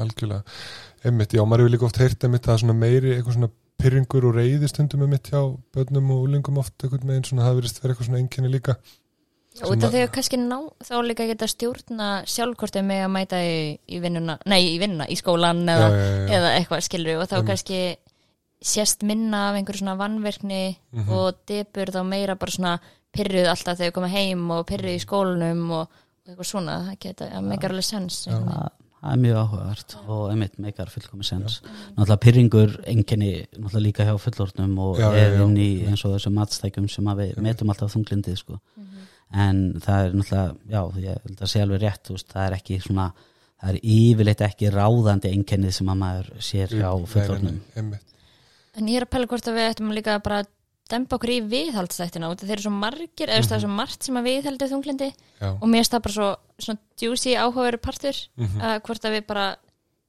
Algjörlega, einmitt, já, maður hefur líka oft heyrt einmitt að svona meiri eitthvað svona pyrringur og reyðistundum einmitt hjá börnum og úlingum oft einhvern veginn svona það verist vera eitthvað svona einkenni líka og þetta þau kannski ná þá líka geta stjórna sjálfkortið með að mæta í, í vinnuna, nei í vinnuna í skólan eða, já, já, já. eða eitthvað skilur og þá Einmitt. kannski sést minna af einhverju svona vannverkni Mhm. og debur þá meira bara svona pyrruð alltaf þegar þau koma heim og pyrruð í skólanum og, og eitthvað svona það geta, það meikar alveg sens Já. það, er mjög áhugavert og einmitt meikar fullkomi sens náttúrulega pyrringur enginni náttúrulega líka hjá fullorðnum og er já. inn í eins og þessum matstækjum sem að við metum alltaf þunglindið sko. En það er náttúrulega já, ég held að sé alveg rétt þú veist, það er ekki svona það er yfirleitt ekki ráðandi einkennið sem að maður sér nei, einmitt. En ég er að pæla hvort að við ættum líka bara að dempa okkur í af þeir eru svo margir, eða mm það er svo margt sem að viðhaldi þunglindi já, og mér það bara svo svona juicy áhugaveru partur mhm, að hvort að við bara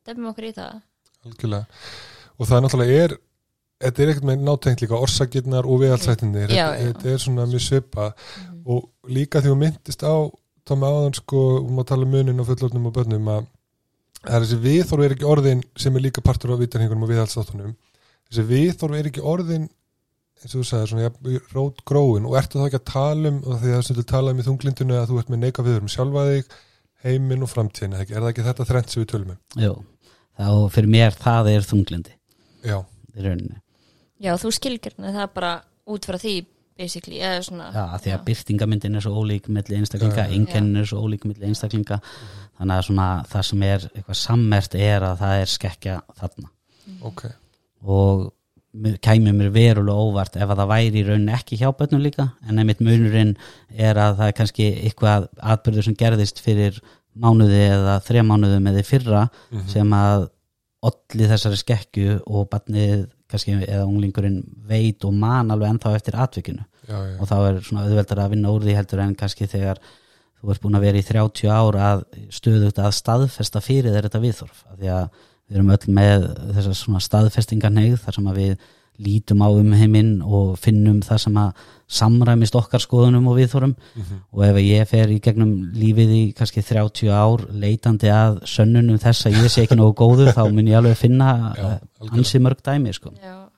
dempum okkur í það. Algjörlega. Og það er náttúrulega er þetta er ekkert með nátengt líka orsakirnar og viðhaldsættinir, Já, þetta, er svona mjög svipa Mhm. og líka því hún myndist á Tómi áðan sko, um að tala um munin og fullorðnum og börnum að það er þessi viðþorf er ekki orðin sem er líka partur á vitarhingunum og viðhaldsáttunum þessi viðþorf er ekki orðin eins og þú sagði, svona ja, rót gróin. Og ertu þá ekki að tala um og því að það stundur tala um í þunglindinu að þú ert með neika viður um sjálfa þig, heiminn og framtíðin er það ekki þetta þrennt sem við tölum um? Jú, þá fyrir mér það er þunglindi. Já, í rauninni Já, þú skilgjörna það bara út frá því basically, eða svona Já, af því að byrtingamyndin er svo ólík milli einstaklinga, einkennin er svo ólík milli einstaklinga þannig að svona það sem er eitthvað sammert er að það er skekkja þarna. Ok. Og mér- kæmi mér verulega óvart ef að það væri í rauninni ekki hjá bönnum líka en einmitt munurinn er að það er kannski eitthvað atbyrður sem gerðist fyrir mánuði eða þrjá mánuðum eða fyrra Mhm. sem að olli þessari skekju og barnið kannski eða unglingurinn veit og man alveg ennþá eftir atvikinu. Já, já, og þá er svona auðveldar að vinna úr því heldur en kannski þegar þú ert búin að vera í 30 ár að stöðugt að staðfesta fyrir þeir þetta viðþorf af því að við erum öll með þessar svona staðfestingarneið þar sem að við lítum á um heiminn og finnum það sem að samræmist okkar skoðunum og viðþorum Mhm. og ef ég fer í gegnum lífið í kannski 30 ár leitandi að sönnunum þess að ég sé ekki nógu góður þá mun ég alveg finna Já, eh, ansi mörg dæmi sko. Já,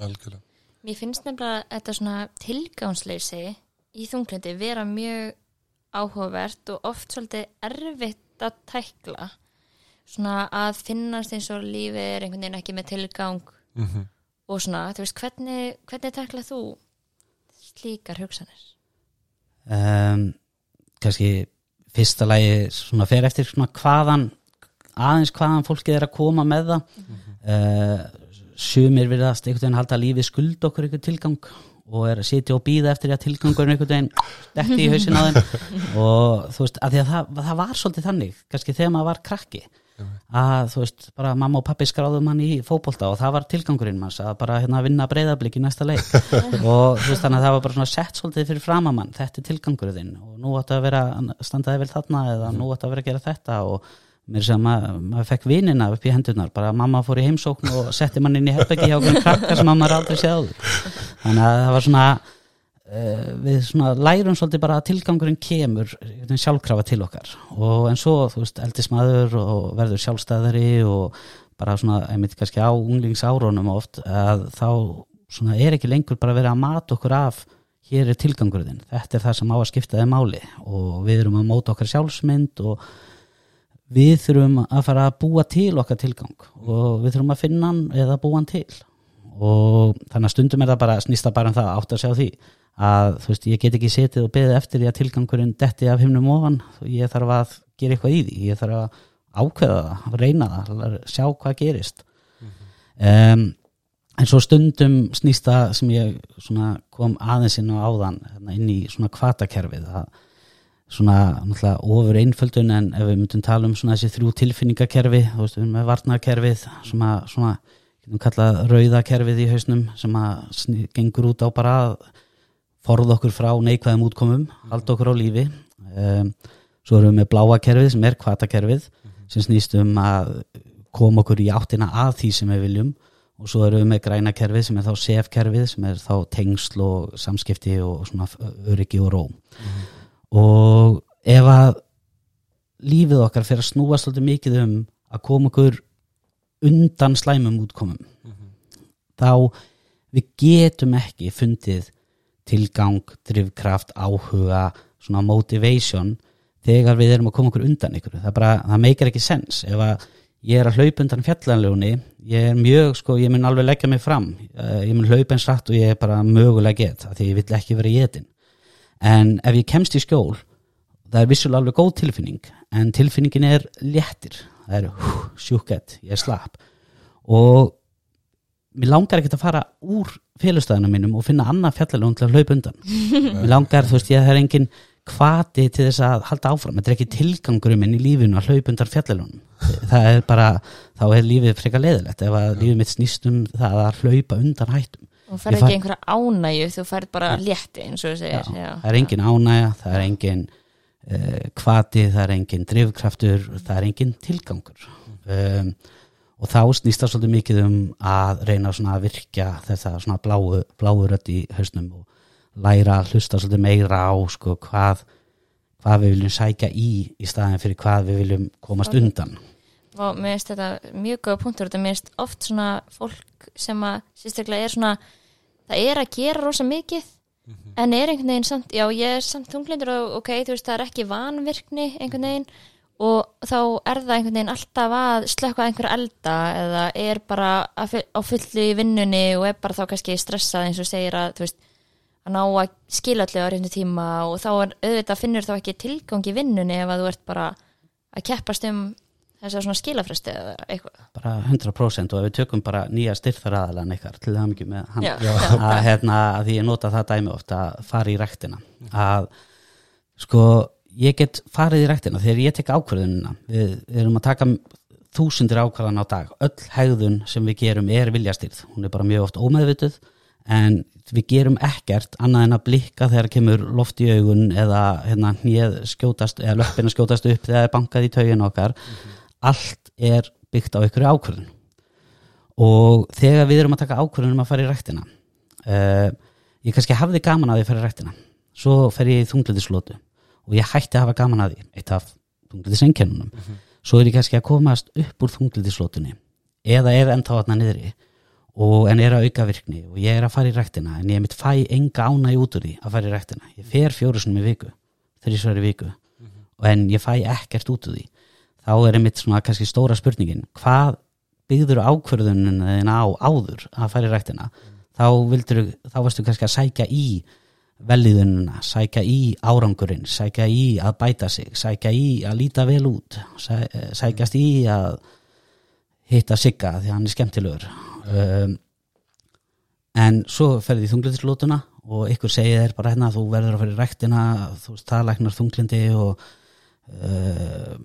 algjörlega. Mér finnst nefnilega þetta svona tilgánsleysi í þunglindi vera mjög áhugavert og oft svolítið erfitt að tækla. Svona að finnast eins og lífið er einhvern veginn ekki með tilgang. Mm og svona, þú veist, hvernig, hvernig tækla þú slíkar hugsanir? um, kannski fyrsta lagi svona fer eftir svona hvaðan aðeins hvaðan fólkið er að koma með það. Uh, sumir virðast einhvern veginn halda að lífið skuld okkur einhvern tilgang og er að sitja og býða eftir að tilgangurinn einhvern veginn detti í hausin á þeim. Og þú veist, að því að það, það var svolítið þannig, kannski þegar maður var krakki að þú veist, bara mamma og pappi skráðu mann í fótbolta og það var tilgangurinn manns að bara hérna vinna breyðablík í næsta leik. Og þú veist þannig að það var bara svona sett svolítið fyrir framamann, þetta er tilgangurinn og nú áttu að vera, standaði vel þarna eða nú áttu að vera að gera þetta og mér sem að maður fekk vinina upp í hendurnar bara mamma fór í heimsókn og setti mann inn í herbeggi hjá okkur krakkar sem maður aldrei séð þannig að það var svona við svona lærum svolítið bara að tilgangurinn kemur sjálfkrafa til okkar. Og en svo, þú veist, eldist maður og verður sjálfstæðari og bara svona, einmitt kannski á unglingsárunum oft að þá svona er ekki lengur bara verið að mata okkur af hér er tilgangurinn, þetta er það sem á að skipta þeim máli. Og við erum að móta okkar sjálfsmynd og við þurfum að fara að búa til okkar tilgang og við þurfum að finna hann eða búa hann til. Og þannig að stundum er það bara snýsta bara um það átt að sjá því að þú veist ég get ekki setið og beðið eftir því að tilgangurinn detti af himnum ofan. Ég þarf að gera eitthvað í því. Ég þarf að ákveða það, reyna það sjá hvað gerist. Um, en svo stundum snýst það sem ég svona kom aðeins inn á áðan hérna inn í svona kvatakerfið að svona náttúrulega ofur einföldun en ef við myndum tala um svona þessi þrjú tilfinningakerfi þú veist við erum með varnakerfið sem að svona getum kallað rauðakerfið í hausnum sem að gengur út á bara að forða okkur frá neikvæðum útkomum halda okkur á lífi. Um, svo erum við með bláa kerfið sem er kvatakerfið sem snýst um að koma okkur í áttina að því sem við viljum. Og svo erum við með græna kerfið sem er þá sef-kerfið sem er þá tengsl og samskipti og svona öryggi og róm og ef að lífið okkar fyrir að snúa svolítið mikið um að koma okkur undan slæmum útkomum þá við getum ekki fundið tilgang, drifkraft, áhuga svona motivation þegar við erum að koma okkur undan ykkur það, bara, það meikar ekki sens ef að ég er að hlaupa undan fjallanlegunni ég er mjög, sko, ég mun alveg leggja mig fram. Uh, ég mun hlaupa eins rætt og ég er bara mögulega get, af því ég vill ekki vera getin en ef ég kemst í skjól það er vissulega alveg góð tilfinning en tilfinningin er léttir. Það er hú, sjúkett, ég er slapp. Og mér langar ekkert að fara úr félustæðina mínum og finna annað fjallalögun til að hlaupa undan. Mér langar, þú veist, ég það er engin hvati til þess að halda áfram. Þetta er ekki tilgangurum minn í lífinu að hlaupa undan fjallalögunum það er bara, þá er lífið frekar leðilegt ef að lífið mitt snýst um það að hlaupa undan hættum. Færð Ég fæ- ekki einhverja ánægju, þú færð bara létti eins og þú Já, segir. Já, það er engin ánægja, það er engin uh, kvati, það er engin drifkraftur, það er engin tilgangur. Um, og þá snýst það svolítið mikið um að reyna að virkja þetta svona bláu, bláu rödd í hausnum og læra að hlusta svolítið meira á sko hvað hvað við viljum sækja í í staðin fyrir hvað við viljum komast Ok. undan. Og mér finnst þetta mjög góða punktur. Þetta mér finnst oft svona fólk sem að sérstaklega er svona það er að gera rosa mikið en er einhvern veginn samt, já ég er samt þunglindur og ok, þú veist það er ekki vanvirkni einhvern veginn og þá er það einhvern veginn alltaf að slökka einhver elda eða er bara að á fullu í vinnunni og er bara þá kannski stressað eins og segir að þú veist að ná að skila allir á reyndu tíma og þá er auðvitað finnur þá ekki tilgang í vinnunni ef að þú ert bara að keppast um þessar svona skilafresti eða eitthvað. Bara 100% og ef við tökum bara nýja styrþaraðalan ykkar til það mikið með hann. Já, að, hérna, að því ég nota það dæmi oft að fara í rektina að sko ég get farið í rektina þegar ég tek ákvörðunina. Við, við erum að taka þúsundir ákvörðan á dag. Öll hegðun sem við gerum er viljastýrð. Hún er bara mjög oft ómeðvituð en við gerum ekkert annað en að blikka þegar kemur loft í augun eða hérna skjótast eða löppina skjótast upp þegar það er bankað í taugin okkar. Allt er byggt á ykkur ákvörðun. Og þegar við erum að taka ákvörðun um að fara í ræktina uh, ég kannski hafði gaman að að fara í ræktina. Svo fer ég í þunglitislótu og ég hætti að hafa gaman að því eitt af þunglitisenkennunum svo er ég kannski að komast upp úr þunglitislótunni eða er ennþá þarna niðri og en er að auka virkni og ég er að fara í ræktina en ég mitt fæ enga ánægi út úr því að fara í ræktina. Ég fer fjóru sinni í viku þrísvar í viku en ég fæ ekkert út úr því. Þá er einmitt svona kannski stóra spurningin hvað byggður ákvörðunin þín á áður að fara í ræktina? Þá vildur, þá varstu kannski að sækja í velliðunina, sækja í árangurinn, sækja í að bæta sig, sækja í að líta vel út sæ, sækjast í að hitta sigga því hann er skemmtilegur. Um, en svo ferði í þunglindslótuna og ykkur segir þér bara hérna þú verður að fara í ræktina þú veist það læknar þunglindi og uh,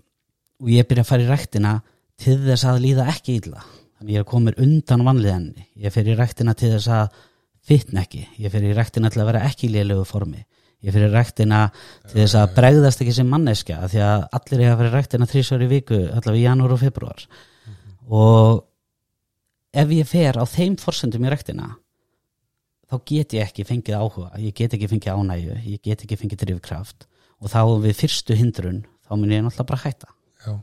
og ég byrja að fara í ræktina til þess að líða ekki illa. Þannig ég er komin undan vanlíðanni ég fer í ræktina til þess að fitna ekki, ég fer í ræktina til að vera ekki í lélegu formi, ég fer í ræktina til þess að bregðast ekki sem manneskja af því að allir er að fara í ræktina þrísvar í viku, allavega í janúar og februar og ef ég fer á þeim forsendum í ræktina þá get ég ekki fengið áhuga, ég get ekki fengið ánægju ég get ekki fengið drifkraft. Og þá við fyrstu hindrun þá mun ég náttúrulega bara hætta. Já,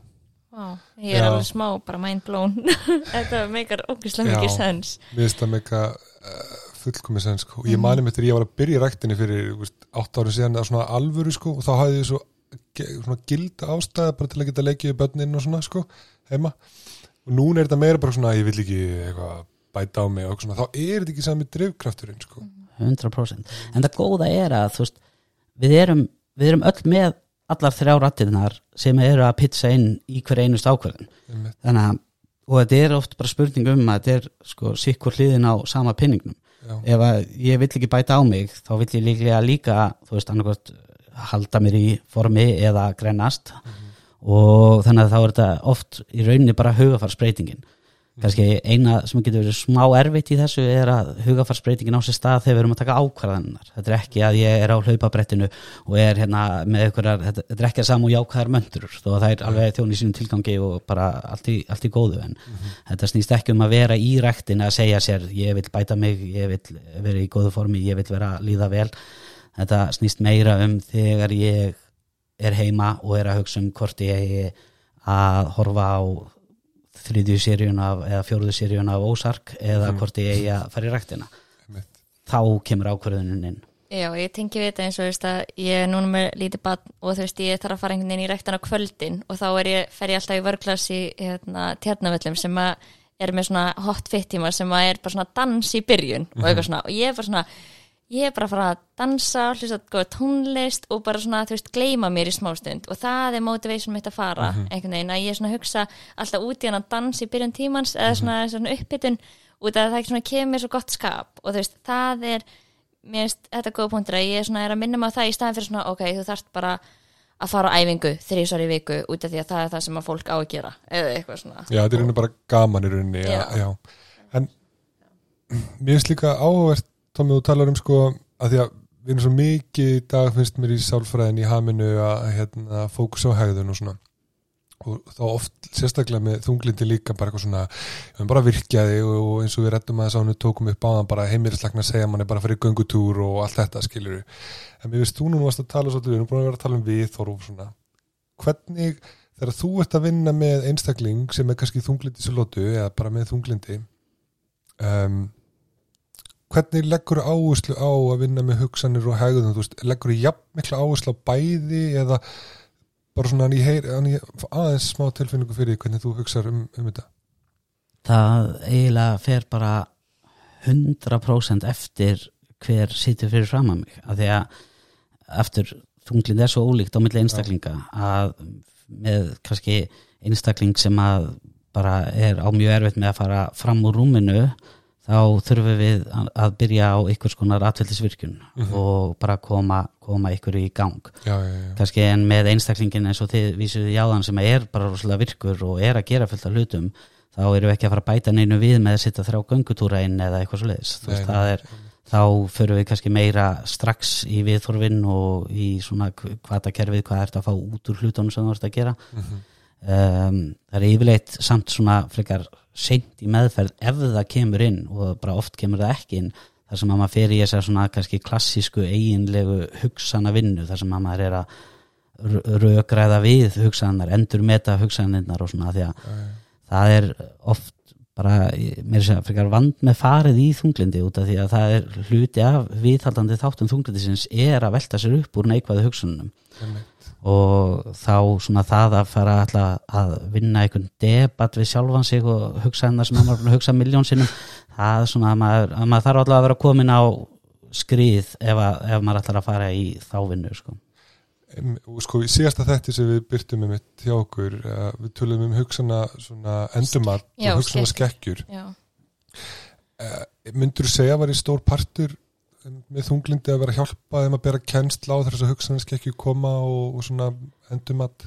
Vá, ég er Já. alveg smá bara mind blown. Þetta meikar ógislega Já. mikið sens. Mér finnst það meika uh, fullkomið sen sko. og ég mani mig þegar ég var að byrja ræktinni fyrir veist, átt árið síðan að svona alvöru sko, og þá hafði ég svo svona gilda ástæða bara til að geta leikið í börnin og svona sko, heima og núna er þetta meira bara svona ég vil ekki eitthvað bæta á mig og svona, þá er þetta ekki sami drifkrafturinn sko. 100% en það góða er að veist, við, erum, við erum öll með allar þrjá rattirnar sem eru að pizza inn í hver einust Einmitt. þannig að og þetta er oft bara spurning um að þetta er sko sikkur hliðin á sama pinningnum Já. ef ég vill ekki bæta á mig þá vill ég líklega líka þú veist annarkvæmt halda mér í formi eða grennast. Og þannig að þá er þetta oft í rauninni bara hugafarsbreytingin kannski eina sem getur verið smá erfitt í þessu er að hugafarsbreytingin á sér stað þegar við erum að taka ákvarðaninnar þetta er ekki að ég er á hlaupabrettinu og er hérna með einhverjar þetta, þetta er ekki að samu jákvæðar möndur þó að það er alveg þjón í sínum tilgangi og bara allt í, allt í góðu en þetta snýst ekki um að vera í rektin að segja sér ég vil bæta mig, ég vil vera í góðu formi, ég vil vera að líða vel. Þetta snýst meira um þegar ég er heima og er að hugsa um hvort ég að horfa á þriðju seríun af eða fjóruðu seríun af Ósark eða hvort ég eigi að fara í ræktina. Þá kemur ákvörðunin inn. Já, ég tengi við þetta eins og þú veist að ég er núna með lítið barn og þú veist ég þarf að fara einhvern veginn í rektan á kvöldin og þá er ég, fer ég alltaf í vörglas í hérna, tjarnavöllum sem að er með svona hot fit tíma sem að er bara svona dans í byrjun og eitthvað svona og ég er bara svona, ég er bara að fara að dansa, hlusta góða tónlist og bara svona, þú veist, gleyma mér í smástund og það er motivation mitt að fara einhvern veginn, að ég svona hugsa alltaf út í hann að dans í byrjun tímans eða svona, svona uppbytun út af að það ekki svona kemur svo gott skap. Og þú veist, það er mér finnst þetta góða punktur að ég svona er að minna mig á það í staðin fyrir svona, ok, þú þarft bara að fara á æfingu þrísvar í viku út af því að það er það sem að fólk á að gera eða eitthvað er bara í Tómi, þú talar um sko að því að við erum svo mikið í dag finnst mér í sálfræðin í haminu að hérna, fókus á hegðun og svona. Og þá oft sérstaklega með þunglindi líka bara eitthvað svona, við bara virkjaði og eins og við rettum að þess að hann tókum upp á hann bara heimirislagna að segja manni bara fyrir göngutúr og allt þetta skilur við en mér finnst þú nú að tala svolítið, við erum búin að vera að tala um við og svona, hvernig þegar þú ert að vinna með einstakling sem er kannski þunglindi svo lótu eða bara með þunglindi um, hvernig leggur áherslu á að vinna með hugsanir og hegðun, þú veist, leggur jafn mikla áherslu á bæði eða bara svona hann ég heyr, hann ég aðeins smá tilfinningu fyrir hvernig þú hugsaður um, um þetta? Það eiginlega fer bara 100% eftir hver sittur fyrir fram að mig. Af því að eftir þunglind er svo ólíkt á milli einstaklinga að með kannski einstakling sem að bara er á mjög erfitt með að fara fram úr rúminu þá þurfum við að byrja á einhvers konar atveldisvirkjun mm -hmm. og bara koma, koma ykkur í gang já, já, já. kannski en með einstaklingin eins og þið vísuðu jáðan sem er bara rosalega virkur og er að gera fullt af hlutum þá erum við ekki að fara að bæta neinu við með að sitta þrjá göngutúra inn eða eitthvað svo leiðis þá fyrir við kannski meira strax í viðþorfinn og í svona kvatakerfið hvað ert að fá út úr hlutunum sem þú ert að gera mm -hmm. Um, það er yfirleitt samt svona frekar seint í meðferð ef það kemur inn og bara oft kemur það ekki inn þar sem að maður fer í þess að svona kannski klassísku eiginlegu hugsana vinnu þar sem að maður er að rökræða við hugsanar, endur meta hugsanirnar og svona því að Æ. það er oft bara, mér er að frekar vand með farið í þunglindi út af því að það er hluti af viðhaldandi þáttum þunglindisins er að velta sér upp úr neikvæðu hugsunum og þá svona það að fara að vinna einhvern debatt við sjálfan sig og hugsa hennar sem að hugsa miljón sinnum það er svona að maður, að maður þarf alltaf að vera komin á skrið ef, að, ef maður ætlar að fara í þá vinnu sko. Sko í síðasta þetti sem við byrtum um mitt hjá okkur við tölum um hugsana endumat og hugsana skekkjur. Eh, myndur þú segja að var í stór partur með þunglindi að vera að hjálpa þeim að bera kennsla á þess að hugsanarski ekki koma og, og svona endum að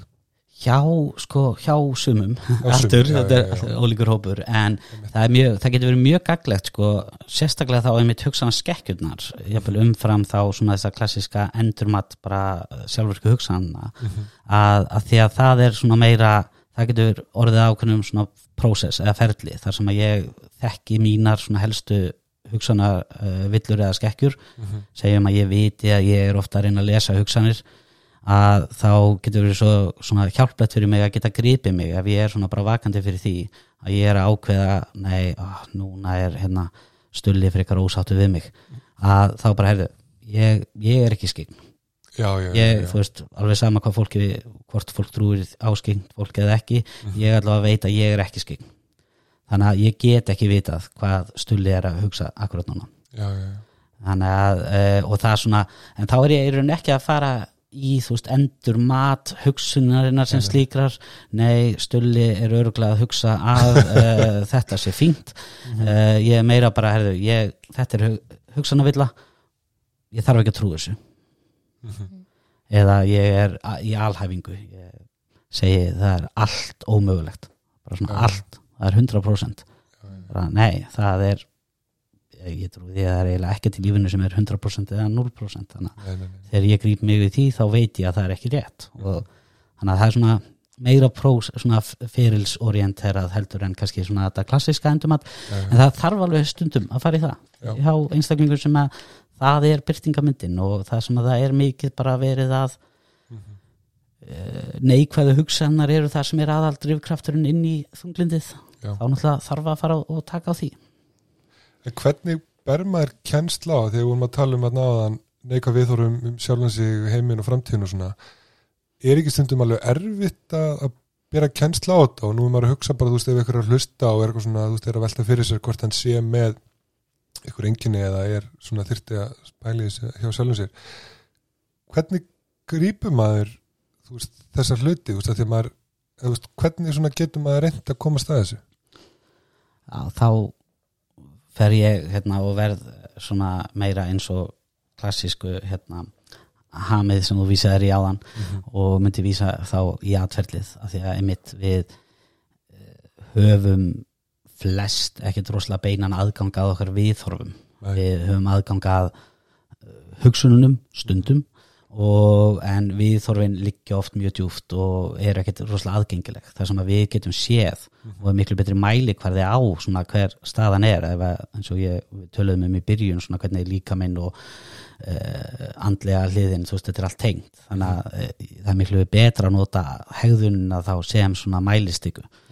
hjá, sko, hjá sumum aftur, þetta er ólíkur hópur en það, mjög, það getur verið mjög gaglegt sko, sérstaklega þá er mitt hugsanar skekkjurnar, jáfnvel umfram þá svona þessa klassiska endurmat bara sjálfurku hugsanarna mm -hmm. að, að því að það er svona meira það getur orðið ákveðnum svona prósess eða ferli þar sem að ég þekki mínar svona helstu hugsana uh, villur eða skekkjur mm -hmm. segjum að ég viti að ég er ofta að reyna að lesa hugsanir að þá getur verið svo, svona hjálplegt fyrir mig að geta gripið mig ef ég er svona bara vakandi fyrir því að ég er að ákveða nei, ó, núna er hérna stulli fyrir eitthvað ósáttu við mig. Að þá bara heyrðu, ég, ég er ekki skinn já, já, ég, já, þú veist, alveg sama hvað fólki hvort fólk trúir á skinn, fólk eða ekki -hmm. ég er allavega að veita að ég er ekki skinn þannig að ég get ekki vitað hvað stulli er að hugsa akkurat núna. Þannig að uh, og það svona, en þá er ég í raun ekki að fara í þú veist endur mat hugsunarinnar sem slíkrar. Nei, stulli er öruglega að hugsa að uh, þetta sé fínt. Uh, ég er meira bara, herðu ég, þetta er hugsanavilla ég þarf ekki að trú þessu. -hmm. eða ég er í alhæfingu. Ég segi það er allt ómögulegt. Bara svona allt. Það er 100% það, nei, það er ég trú því að það er ekkert í lífinu sem er 100% eða 0% þannig að þegar ég grýp mig við því þá veit ég að það er ekki rétt. Og þannig að það er svona meira prós, svona ferilsorienterað heldur en kannski svona þetta klassiska endumat, en það þarf alveg stundum að fara í það, Já. hjá einstaklingur sem að það er byrtingamyndin og það sem að það er mikið bara verið að mm -hmm. neikvæðu hugsanar eru það sem er aðaldrifkrafturinn inn í þunglindið. Já. þá náttúrulega þarf að fara og taka á því En hvernig ber maður kennsla á þegar við vorum að tala um að náðan neika viðþórum um sjálfansi heimin og framtíðin og svona er ekki stundum alveg erfitt að bera kennsla á þetta? Og nú er maður að hugsa bara þú veist ef ykkur er að hlusta og er eitthvað svona þú veist er að velta fyrir sér hvort hann sé með ykkur enginni eða er svona þyrti að spæli hjá sjálfum sér. Hvernig grýpum maður veist, þessar hluti? Þú veist að því að maður veist, hvernig getur maður reynd að komast að þessu? Já, þá fer ég hérna, og verð meira eins og klassísku hérna, hamið sem þú vísaði í áðan mm -hmm. og myndi vísa þá í atferðlið af því að einmitt við eh, höfum flest ekkert rosalega beinan aðgang að okkar viðhorfum Nei. við höfum aðgang að uh, hugsununum stundum og en viðhorfin liggja oft mjög djúft og er ekkert rosalega aðgengileg það sem að við getum séð og er miklu betri mæli hvar þið á svona hver staðan er. Að, eins og ég við töluðum um í byrjun svona hvernig líka minn og uh, andlega hliðin þú veist þetta er allt tengt. Þannig að uh, það er miklu betra að nota hegðunina þá sem svona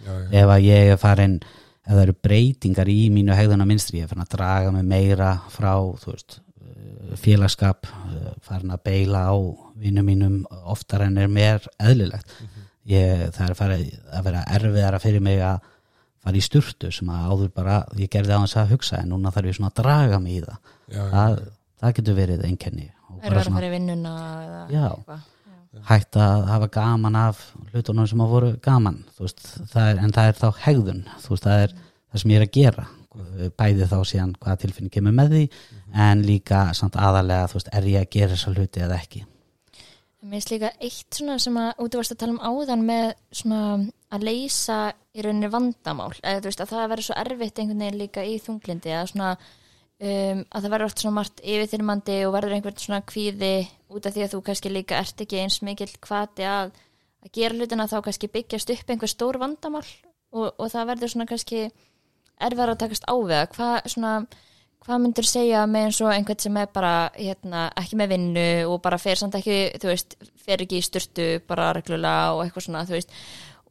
já, ef að ég er farin ef það eru breytingar í mínu hegðuna minstri ég er farin að draga mig meira frá þú veist, félagskap eh, farin að beila á vinnum mínum oftar en er mér eðlilegt. Ég, það er farið að vera erfiðara fyrir mig að fara í sturtu sem að áður bara ég gerði á þess að hugsa en núna þarf ég svona að draga mig í það. Já, já. það, það getur verið einkenni og er bara verið að fara í vinnuna Já. hægt að hafa gaman af hlutunum sem að voru gaman þú veist, það er, en það er þá hegðun þú veist, það er það sem ég er að gera. Bæði þá síðan hvaða tilfinning kemur með því en líka samt aðalega þú veist, er ég að gera þessa hluti eða ekki Mér finnst líka eitt svona sem að út varst að tala um áðan með svona að leysa í rauninni vandamál eða þú veist að það verður svo erfitt einhvern veginn líka í þunglindi að svona um, að það verður oft svona margt yfirþyrmandi og verður einhvern svona kvíði út af því að þú kannski líka ert ekki eins mikill hvati að, að gera hlutina þá kannski byggjast upp einhver stór vandamál og, og það verður svona kannski erfiðar að takast á við það. hvað svona hvað myndur segja með eins og einhvern sem er bara hérna, ekki með vinnu og bara fer samt ekki, þú veist, fer ekki í styrtu bara reglulega og eitthvað svona, þú veist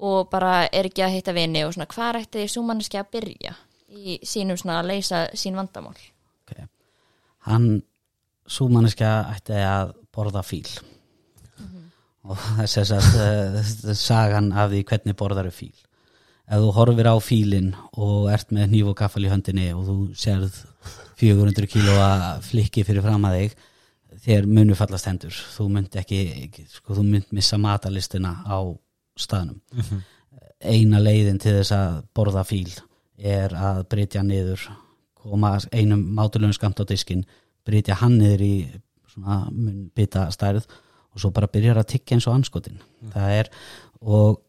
og bara er ekki að hitta vinni og svona, hvað ætti því svo manneski að byrja í sínum svona að leysa sín vandamál? Okay. hann svo manneskja ætti að borða fíl. Og þess að uh, sagan af því hvernig borðar er fíl. Ef þú horfir á fílinn og ert með hníf og kaffal í höndinni og þú sérð 400 kílóa flikki fyrir fram að þig þér munu fallast hendur. Þú mynd ekki, sko, þú mynd missa matalistina á staðnum. Eina leiðin til þess að borða fíl er að brytja niður koma einum mátulegum skamt á diskin brytja hann niður í svona munnbita stærð og svo bara byrjar að tyggja eins og anskotin það er og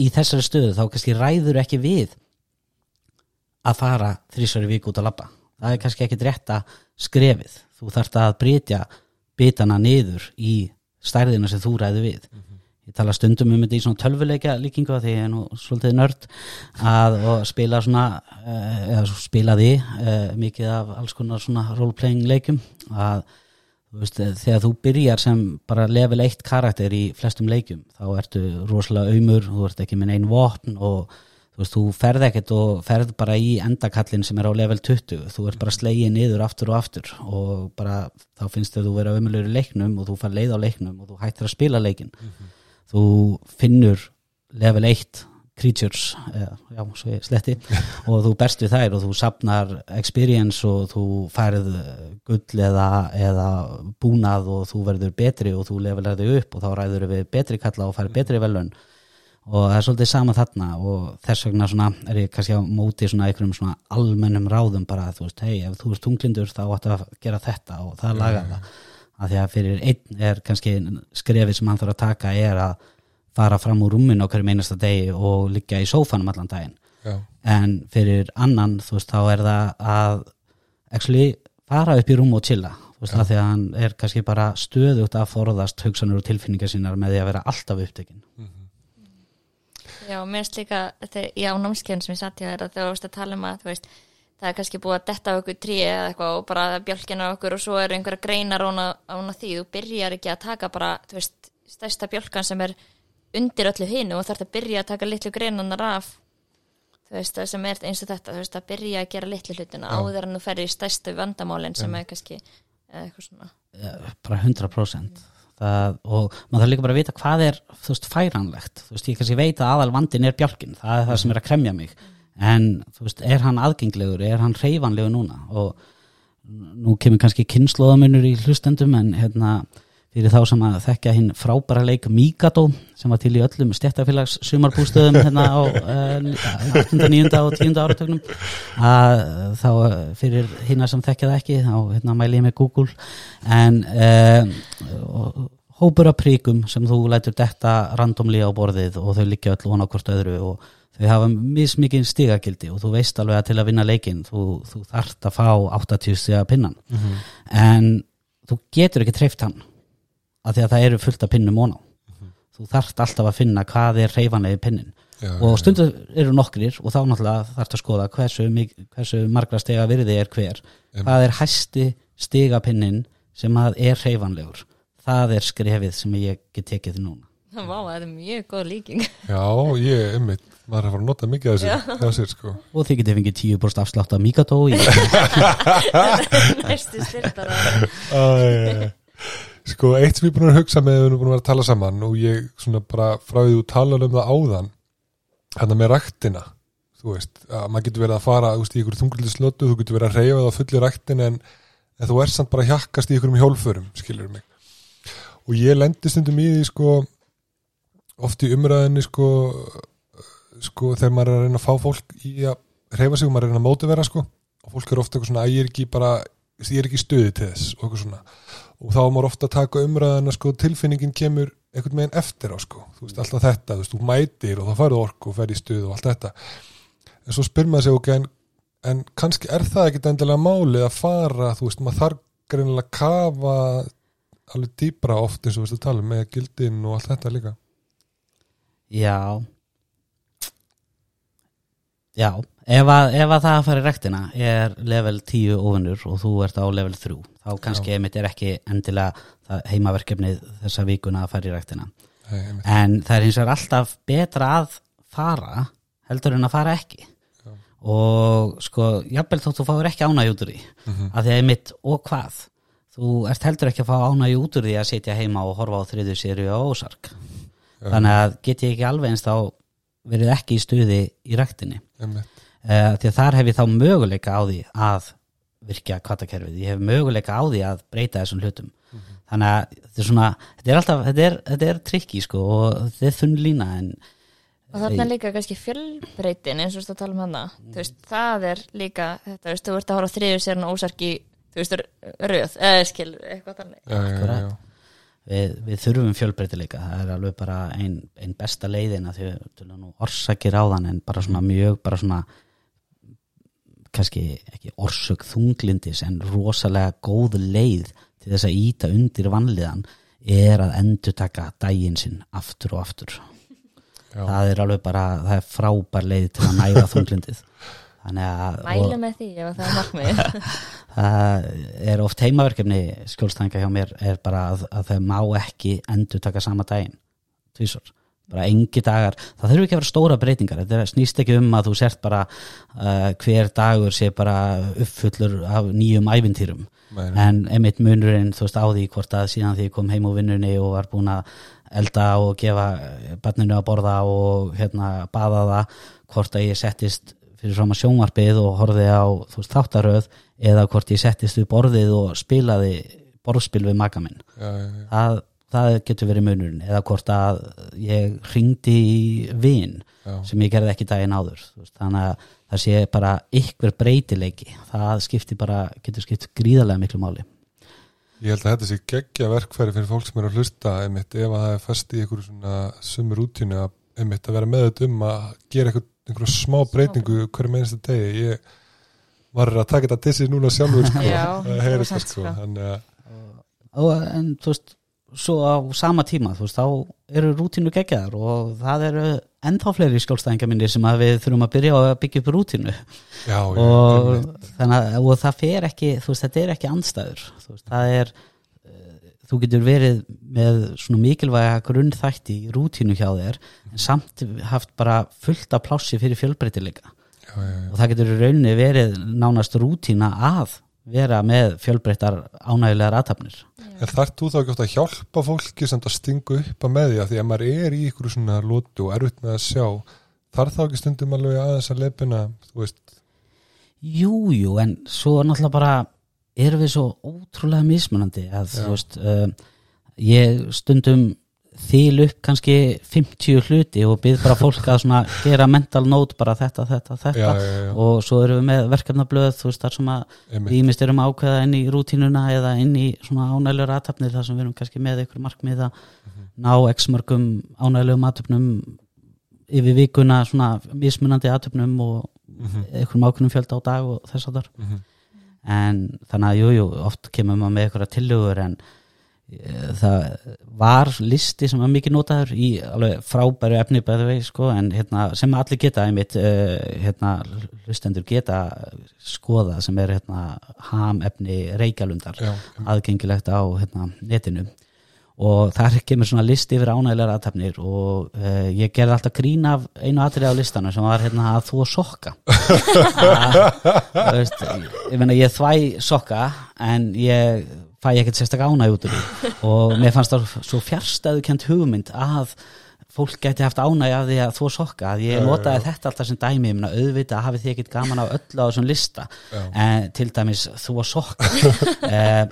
í þessari stöðu þá kannski ræður ekki við að fara þrísari viku út að labba það er kannski ekki rétta skrefið. Þú þarft að brytja bitana niður í stærðina sem þú ræður við. Ég tala stundum um þetta í svona tölvuleika líkingu því ég er nú svolítið nörd að spila svona uh, eða svo spilaði uh, mikið af alls konar svona roleplaying leikum að veist, þegar þú byrjar sem bara level 1 karakter í flestum leikum þá ertu rosalega auðmur þú ert ekki með einn vopn og þú veist, þú ferð ekkert og ferð bara í endakallin sem er á level 20 þú ert bara slegið niður aftur og aftur og bara þá finnst þau að þú vera auðmurlegur í leiknum og þú fær leið á leiknum og þú hættir að spila leikin þú finnur level 1 creatures eða, já, svo ég sletti og þú berst við þær og þú sapnar experience og þú færð gull eða, eða búnað og þú verður betri og þú levelar þig upp og þá ræður við betri kalla og færð betri velun og það er svolítið sama þarna og þess vegna svona er ég kannski á móti svona einhverjum svona almennum ráðum bara að þú veist, hei, ef þú ert tunglindur þá ættu að gera þetta og það lagar það. Að því að fyrir einn er kannski skrefið sem hann þarf að taka er að fara fram úr rúminu á hverjum einasta degi og liggja í sófanum allan daginn. Já, en fyrir annan þú veist þá er það að actually fara upp í rúm og chilla þú veist Já. að því að hann er kannski bara stöðugt að forðast hugsanur og tilfinningar sínar með því að vera alltaf upptekinn Já, mér finnst líka þegar ég á námskeiðin sem ég satt í það þegar þú veist að tala um að veist, það er kannski búið að detta á okkur trí eða eitthvað og bara bjálkina á okkur og svo eru einhverja greinar ána, því. Þú byrjar ekki að taka bara þú veist, stærsta bjálkan sem er undir öllu hinu og þarf að byrja að taka litlu greinanar af þú veist, það sem er eins og þetta þú veist, að byrja að gera litlu hlutina Já. áður en þú ferði í stærstu vandamálin sem er kannski eitthvað svona. Eh, bara 100% það, og maður þarf líka bara að vita hvað er þú veist, færanlegt, þú veist, ég kannski veit að aðal vandin er bjálkin, það er það sem er að kremja mig. En þú veist, er hann aðgenglegur er hann hreyfanlegur núna? Og nú kemur kannski kynnslóðamunur í hlustendum en hérna fyrir þá sem að þekkja hinn frábæra leik Mikado sem var til í öllum stjættafélags sumarbústöðum hérna á uh, 8. 9. og 10. áratögnum að þá eh, fyrir hinna sem þekkja það ekki þá hérna mæli ég með Google en uh, hópur af príkum sem þú lætur detta randomli á borðið og þau liggja öll vona hvort öðru og þau hafa mismikið stigagildi og þú veist alveg að til að vinna leikinn þú, þú þarft að fá 80 stiga pinnan Mhm. en þú getur ekki treyft hann af því að það eru fullt af pinnum óná þú þarft alltaf að finna hvað er reyfanlega pinnin. Já, og já, stundu eru nokkrir og þá náttúrulega þarfst að skoða hversu, hversu margra stiga virði er hver. Einmitt. hvað er hæsti stigapinnin sem að er reyfanlegur það er skrefið sem ég get tekið núna. Vá, þetta er mjög góð líking. Já, ég, einmitt maður er að fara að nota mikið af þessu sér sko. Og þið getið fengið 10% afslátt af Mikado í Næstu styrtar sko, eitt sem ég er búin að hugsa með erum búin að vera að tala saman og ég svona bara frá því þú talar um það áðan hérna með ræktina þú veist, að maður getur verið að fara veist, í ykkur þunguldi slötu, þú getur verið að reyfa það á fulli ræktin en, en þú er samt bara að hjakkast í ykkurum hjólförum, skilur mig. Og ég lendi stundum í því sko oft í umræðinni sko sko þegar maður er að reyna að fá fólk í að reyfa sig og maður er að reyna að mótivera sko og fólk er ofta eitthvað svona að ég er ekki bara ég er ekki í stuði til þess og eitthvað svona og þá er maður ofta að taka umræðina sko tilfinningin kemur einhvern veginn eftir á sko. Þú veist alltaf þetta, þú veist, þú mætir og þá færðu orku og fer í stuð og allt þetta. En svo spyr maður sig ok en, en kannski er það ekkit endilega málið að fara, þú veist, maður þarf greinilega að kafa alveg dýbra oft eins og við veist að tala um með gildin og allt þetta líka. Já. Já, ef að, ef að það að fara í rektina er level 10 ofunur og þú ert á level 3 þá kannski einmitt er ekki endilega heimaverkefnið þessa vikuna að fara í rektina Nei, en það er hins vegar alltaf betra að fara heldur en að fara ekki. Já. og sko, jafnvel þótt þú fáir ekki ánægi út úr því Mhm. að því að einmitt og hvað? Þú ert heldur ekki að fá ánægi út úr því að sitja heima og horfa á þriðu sériu á ósark Já. þannig að get ég ekki alveg eins þá verið ekki í stuði í ræktinni. Einmitt, uh, því að þar hef ég þá möguleika á því að virkja kvatakerfið, ég hef möguleika á því að breyta þessum hlutum. Þannig að þetta er svona, þetta er alltaf þetta er, þetta er trikki sko og þetta er þunn lína en Og þarna líka kannski fjölbreytin eins og þú tala um hana þú veist, það er líka þetta, þú veist, þú ert að horfa á þriður sérna ósarki þú veist, röð, eða skil eitthvað þannig. Já, já, já, við, við þurfum fjölbreytileika það er alveg bara ein, ein besta leiðina því að nú orsakir á þann en bara svona mjög bara svona kannski ekki orsök þunglindis en rosalega góð leið til þess að íta undir vanliðan er að endur taka daginn sinn aftur og aftur. Já. það er alveg bara, það er frábær leið til að næra þunglindið. Þannig að Mælu og- með því ef það er markmið það er oft heimaverkefni skjólstæðinga hjá mér er bara að, að þau má ekki endur taka sama daginn tvísor, bara engi dagar það þurfi ekki að vera stóra breytingar þetta snýst ekki um að þú sért bara uh, hver dagur sé bara uppfullur af nýjum ævintýrum nei. en einmitt munurinn þú veist á því hvort að síðan því ég kom heim úr vinnunni og var búin að elda og gefa barninu að borða og hérna baða það hvort að ég settist fyrir fram að sjónvarpið og horfði á þú veist þáttaröð eða hvort ég settist við borðið og spilaði borðspil við maka minn já, já, já. það, það getur verið munurinn eða hvort að ég ringdi í vin Já. sem ég gerði ekki daginn áður þannig að það sé bara ykkur breytileiki það skiptir bara, getur skipt gríðarlega miklu máli Ég held að þetta sé geggja verkfæri fyrir fólk sem er að hlusta einmitt ef að það er fast í einhverju svona sumur rútínu að einmitt að vera með þetta um að gera einhver, einhverju smá breytingu hverju mennstu degi ég var að taka þetta til sig núna sjálfur sko, Já, að það heyra þetta sko sko. þannig að og, en þú veist svo á sama tíma, þú veist, þá eru rútínu geggjaðar og það eru ennþá fleiri skjólstæðingar minni sem að við þurfum að byrja að byggja upp rútínu. Já, og, þannig og það fer ekki þú veist, þetta er ekki andstæður þú veist, það er eh, þú getur verið með svona mikilvæga grunnþætti í rútínu hjá þér en samt haft bara fullt af plássi fyrir fjölbreytileika. Og það getur rauninni verið nánast rútína að vera með fjölbreyttar ánægilegar aðtapnir En þarf þú þá ekki oft að hjálpa fólki sem að stingu upp að með því? Að því að maður er í ykkur svona lótu og erfitt með að sjá. Þarf þá ekki stundum alveg aðeins að leipina þú veist, Jú, jú, en svo er náttúrulega bara erum við svo ótrúlega mismunandi að Já. þú veist uh, ég stundum þýl upp kannski 50 hluti og byrð bara fólk að svona gera mental note bara þetta, þetta, þetta. Já, já, já, og svo erum við með verkefnablöð þú veist þar sem að ímist erum að ákveða inn í rútínuna eða inn í svona ánægilegur aðtapnir þar sem við erum kannski með ykkur markmið að ná x mörgum ánægilegum aðtöfnum yfir vikuna svona mismunandi aðtöfnum og Mhm. einhverjum ákveðnum fjölda á dag og þess að þar Mhm. en þannig að jú, jú, oft kemur maður með einhverja tillögur en það var listi sem var mikið notaður í alveg frábæru efni bæði vegi sko, en hérna, sem allir geta einmitt, e, hérna, hlustendur geta skoða sem er hérna, ham efni reykjalundar Já, aðgengilegt á hérna, netinu. Og þar kemur svona listi yfir ánægilegar aðtapnir og uh, ég gerði alltaf grín af einu atrið á listanum sem var hérna að þú sokka. Það, veist, ég meina ég þvæ sokka en ég fæ ekkert sérstak ánæg út úr því. Og mér fannst það svo fjárstæðu kent hugmynd að fólk geti haft ánæg af því að þú sokka að ég notaði þetta alltaf sem dæmi ég meina auðvitað hafið þið ekkert gaman á öllu á þessum lista en til dæmis þú sokka. Eh,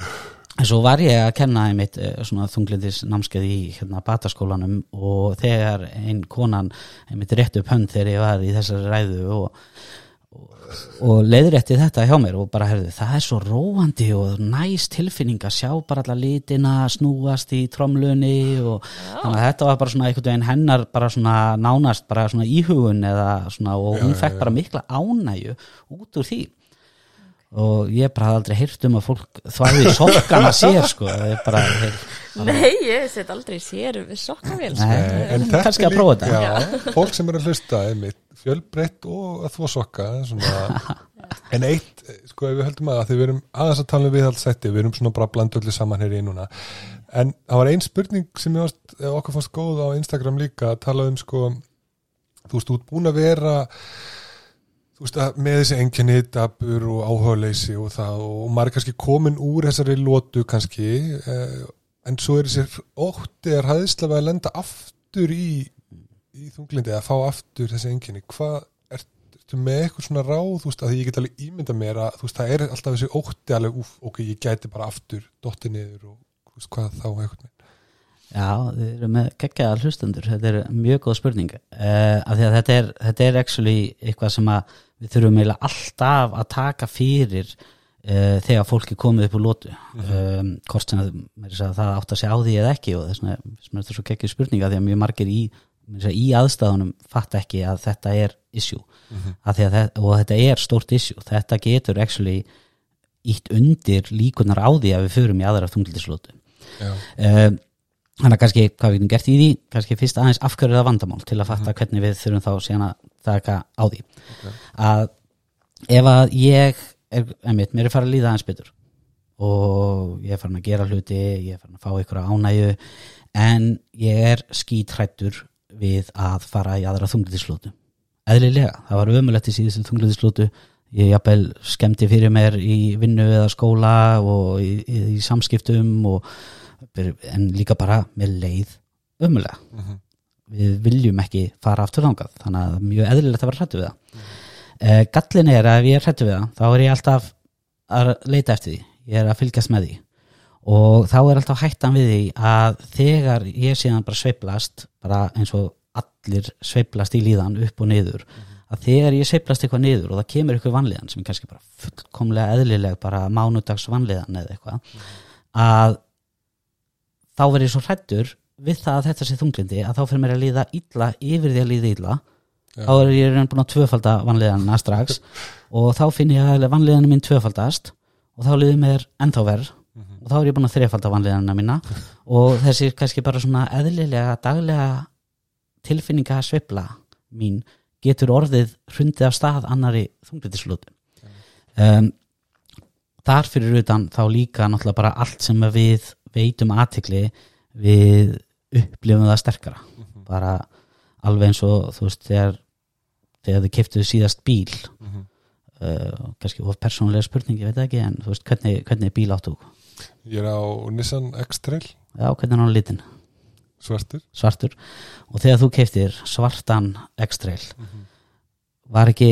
En svo var ég að kenna einmitt eh, svona þunglindis námskeið í hérna bataskólanum og þegar einn konan einmitt rétt upp hönd þegar ég var í þessari ræðu og, og, leiðrétti þetta hjá mér og bara herðu það er svo róandi og næst tilfinning að sjá bara alla litina snúast í tromlunni og þannig að þetta var bara svona einhvern veginn hennar bara svona nánast bara svona íhugun eða svona og Já, hún já, fekk já. bara mikla ánægju út úr því og ég bara hafði aldrei heyrt um að fólk þvæði sokkana sér sko er bara, heyr, Nei, ég set aldrei sér við sokkavél sko. En En þetta kannski er að prófa líka- þetta. Já, fólk sem er að hlusta einmitt, fjölbreytt og að þvó sokka en eitt sko við höldum að, að því við erum aðeins að tala um viðhaldsætti, við erum svona bara blandu öllu saman hér í núna, en það var ein spurning sem ég varst, eh, okkur fannst góð á Instagram líka að tala um sko þú veist, þú ert búin að vera þú veist að með þessi enginni dabur og áhugaleysi og það og maður er kannski komin úr þessari lótu kannski eh, en svo er þessi ótti er hæðislega að lenda aftur í, í þunglindi að fá aftur þessi enginni hvað ertu með eitthvað svona ráð þú veist að ég get alveg ímynda mér að þú veist það er alltaf þessi ótti alveg úf, ok, ég gæti bara aftur dotti niður og þú veist hvað þá eitthvað með? Já, þið eru með geggjaða hlustendur þetta er mjög góð spurning. Uh, af því að þetta er, þetta er actually eitthvað sem að við þurfum eiginlega alltaf að taka fyrir uh, þegar fólk er komið upp úr lótu um, hvort sem að, meira að segja, það átt að segja á því eða ekki og þess vegna mér þetta svo geggjuð spurning af því að mjög margir í, að í aðstæðunum fatta ekki að þetta er issue. Því að þetta, og þetta er stórt issue. Þetta getur actually ítt undir líkunar á því að við förum í aðra þunglitislótu Já, um, Þannig að kannski hvað við getum gert í því kannski fyrst aðeins afhverju það vandamál til að fatta hvernig við þurfum þá síðan að taka á því. Að ef að ég er, einmitt, mér er farið að líða aðeins betur og ég er farin að gera hluti ég er farin að fá ykkur ánægju en ég er skítrættur við að fara í aðra þungliðislótu eðlilega, það var ömulegt í síðustu þungliðislótu ég jafnvel skemmti fyrir mér í vinnu eða skóla og í, í, í samskiptum og, en líka bara með leið ömulega Mhm. við viljum ekki fara aftur þangað þannig að mjög eðlilegt að vera hrættu við það. Mm. gallin er að ef ég er hrættu við það þá er ég alltaf að leita eftir því. Ég er að fylgjast með því og þá er alltaf hættan við því að þegar ég síðan bara sveiplast bara eins og allir sveiplast í líðan upp og niður að þegar ég sveiplast eitthvað niður og það kemur eitthvað vanlíðan sem er kannski bara fullkomlega eðlileg bara mánudags vanlíðan eða eitthvað að þá verður ég svo hrættur við það að þetta sé þunglindi að þá fyrir mér að líða illa yfir því að líða illa Já. þá er ég raun búin að tvöfalda vanlíðanina strax og þá finn ég að vanlíðanina mín tvöfaldast og þá líður mér ennþá verð Mhm. Og þá er ég búin að þrefalda vanlíðanina mína. Og þessi kannski bara svona eðlilega daglega tilfinninga svipla mín getur orðið hrundið af stað annari þunglindislutu um, þar fyrir utan þá líka náttúrulega bara allt sem við veitum aðtikli við upplifum það sterkara. Bara alveg eins og þú veist þegar þegar þið keftuðu síðast bíl. Mhm. uh, kannski of persónulega spurning, ég veit ekki en þú veist hvernig, hvernig bíl áttu þú? Ég er á Nissan X-Trail. Já, hvernig er hann litin, svartur. Svartur. Og þegar þú keftir svartan X-Trail var ekki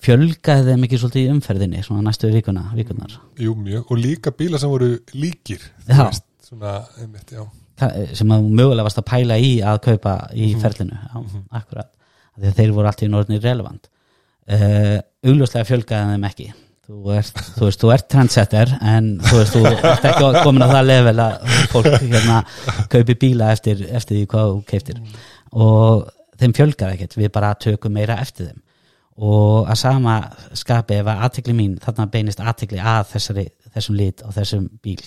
fjölgaði þeim ekki svolítið í umferðinni svona næstu vikuna, vikunar Jú, mjög, og líka bíla sem voru líkir Já. veist, svona, einmitt, já. Sem að mögulega varst að pæla í að kaupa í ferlinu, já, akkurat. Af því að þeir voru alltaf í norðinni relevant. Uh, augljóslega fjölgaði þeim ekki þú ert, þú veist, þú ert trendsetter en þú veist, þú ert ekki komin á það level að fólk hérna kaupi bíla eftir, eftir því hvað þú keiftir og þeim fjölgar ekkert, við bara tökum meira eftir þeim. Og að sama skapi ef að aðtekli mín þarna beinist aðtekli að þessari, þessum lit og þessum bíl.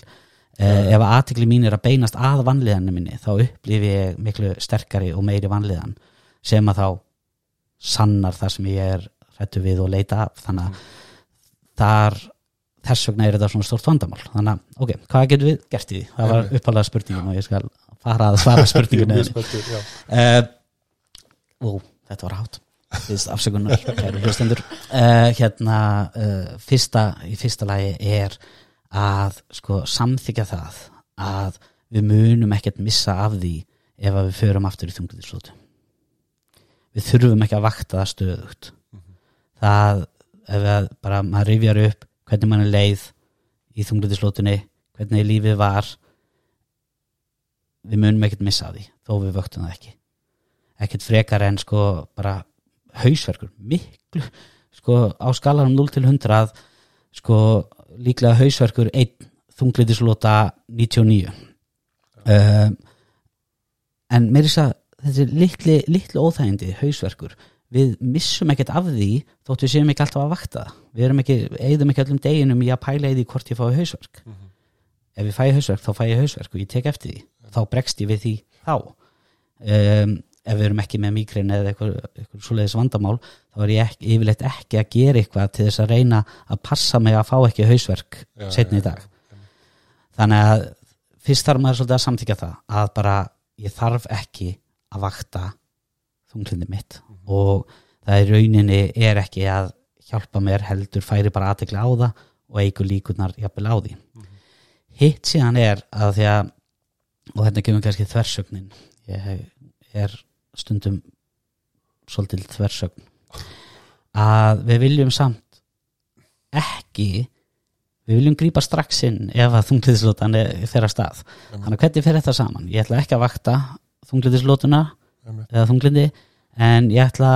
Eh, ef að aðtekli mín er að beinast að vanliðanum minni þá upplifi ég miklu sterkari og meiri vanliðan sem að þá sannar það sem ég er hrættu við og leita af. Þannig að þar þess vegna er þetta svona stórt vandamál. Þannig að ok, hvað getum við gert í því? Það var uppalega spurningin og ég skal fara að svara spurningunni uh, Ó, þetta var Fyrst afsökunar, kæru hlustendur. Uh, Hérna uh, fyrsta, í fyrsta lagi er að sko samþykja það að við munum ekkert missa af því ef að við förum aftur í þungliðslótu við þurfum ekki að vakta það stöðugt. Það ef að bara maður rifjar upp hvernig mann er leið í þungliðslótunni hvernig lífið var við munum ekkert missa því þó við vöktum það ekki. Ekkert frekar en sko bara hausverkur, miklu sko á skalanum 0 til 100 sko líklega hausverkur 1 þungliðislota 99 um, en mér er þess að þessi litli, litli óþægindi hausverkur við missum ekkert af því þótt við séum ekki alltaf að vakta. Við erum ekki, eigðum ekki allum deginum í að pæla í því hvort ég fái hausverk. Ef ég fæ hausverk þá fæ ég hausverk og ég tek eftir því. Þá bregst ég við því þá. Um, ef við erum ekki með mýgrein eða eitthvað, eitthvað svoleiðis vandamál þá er ég ekki, yfirleitt ekki að gera eitthvað til þess að reyna að passa mig að fá ekki hausverk Já, setni í dag. þannig að fyrst þarf maður svolítið að samþykja það að bara ég þarf ekki að vakta þunglindi mitt. Og það í rauninni er ekki að hjálpa mér heldur færi bara aðtekla á það og eigur líkunar jafnvel á því. Hitt síðan er að því að og þetta kemur kannski þversögnin ég er stundum svolítil þversögn að við viljum samt ekki við viljum grípa strax inn ef að þungliðislotan fer að stað. Þannig að hvernig fer þetta saman? Ég ætla ekki að vakta þungliðislotuna. Eða þunglindi en ég ætla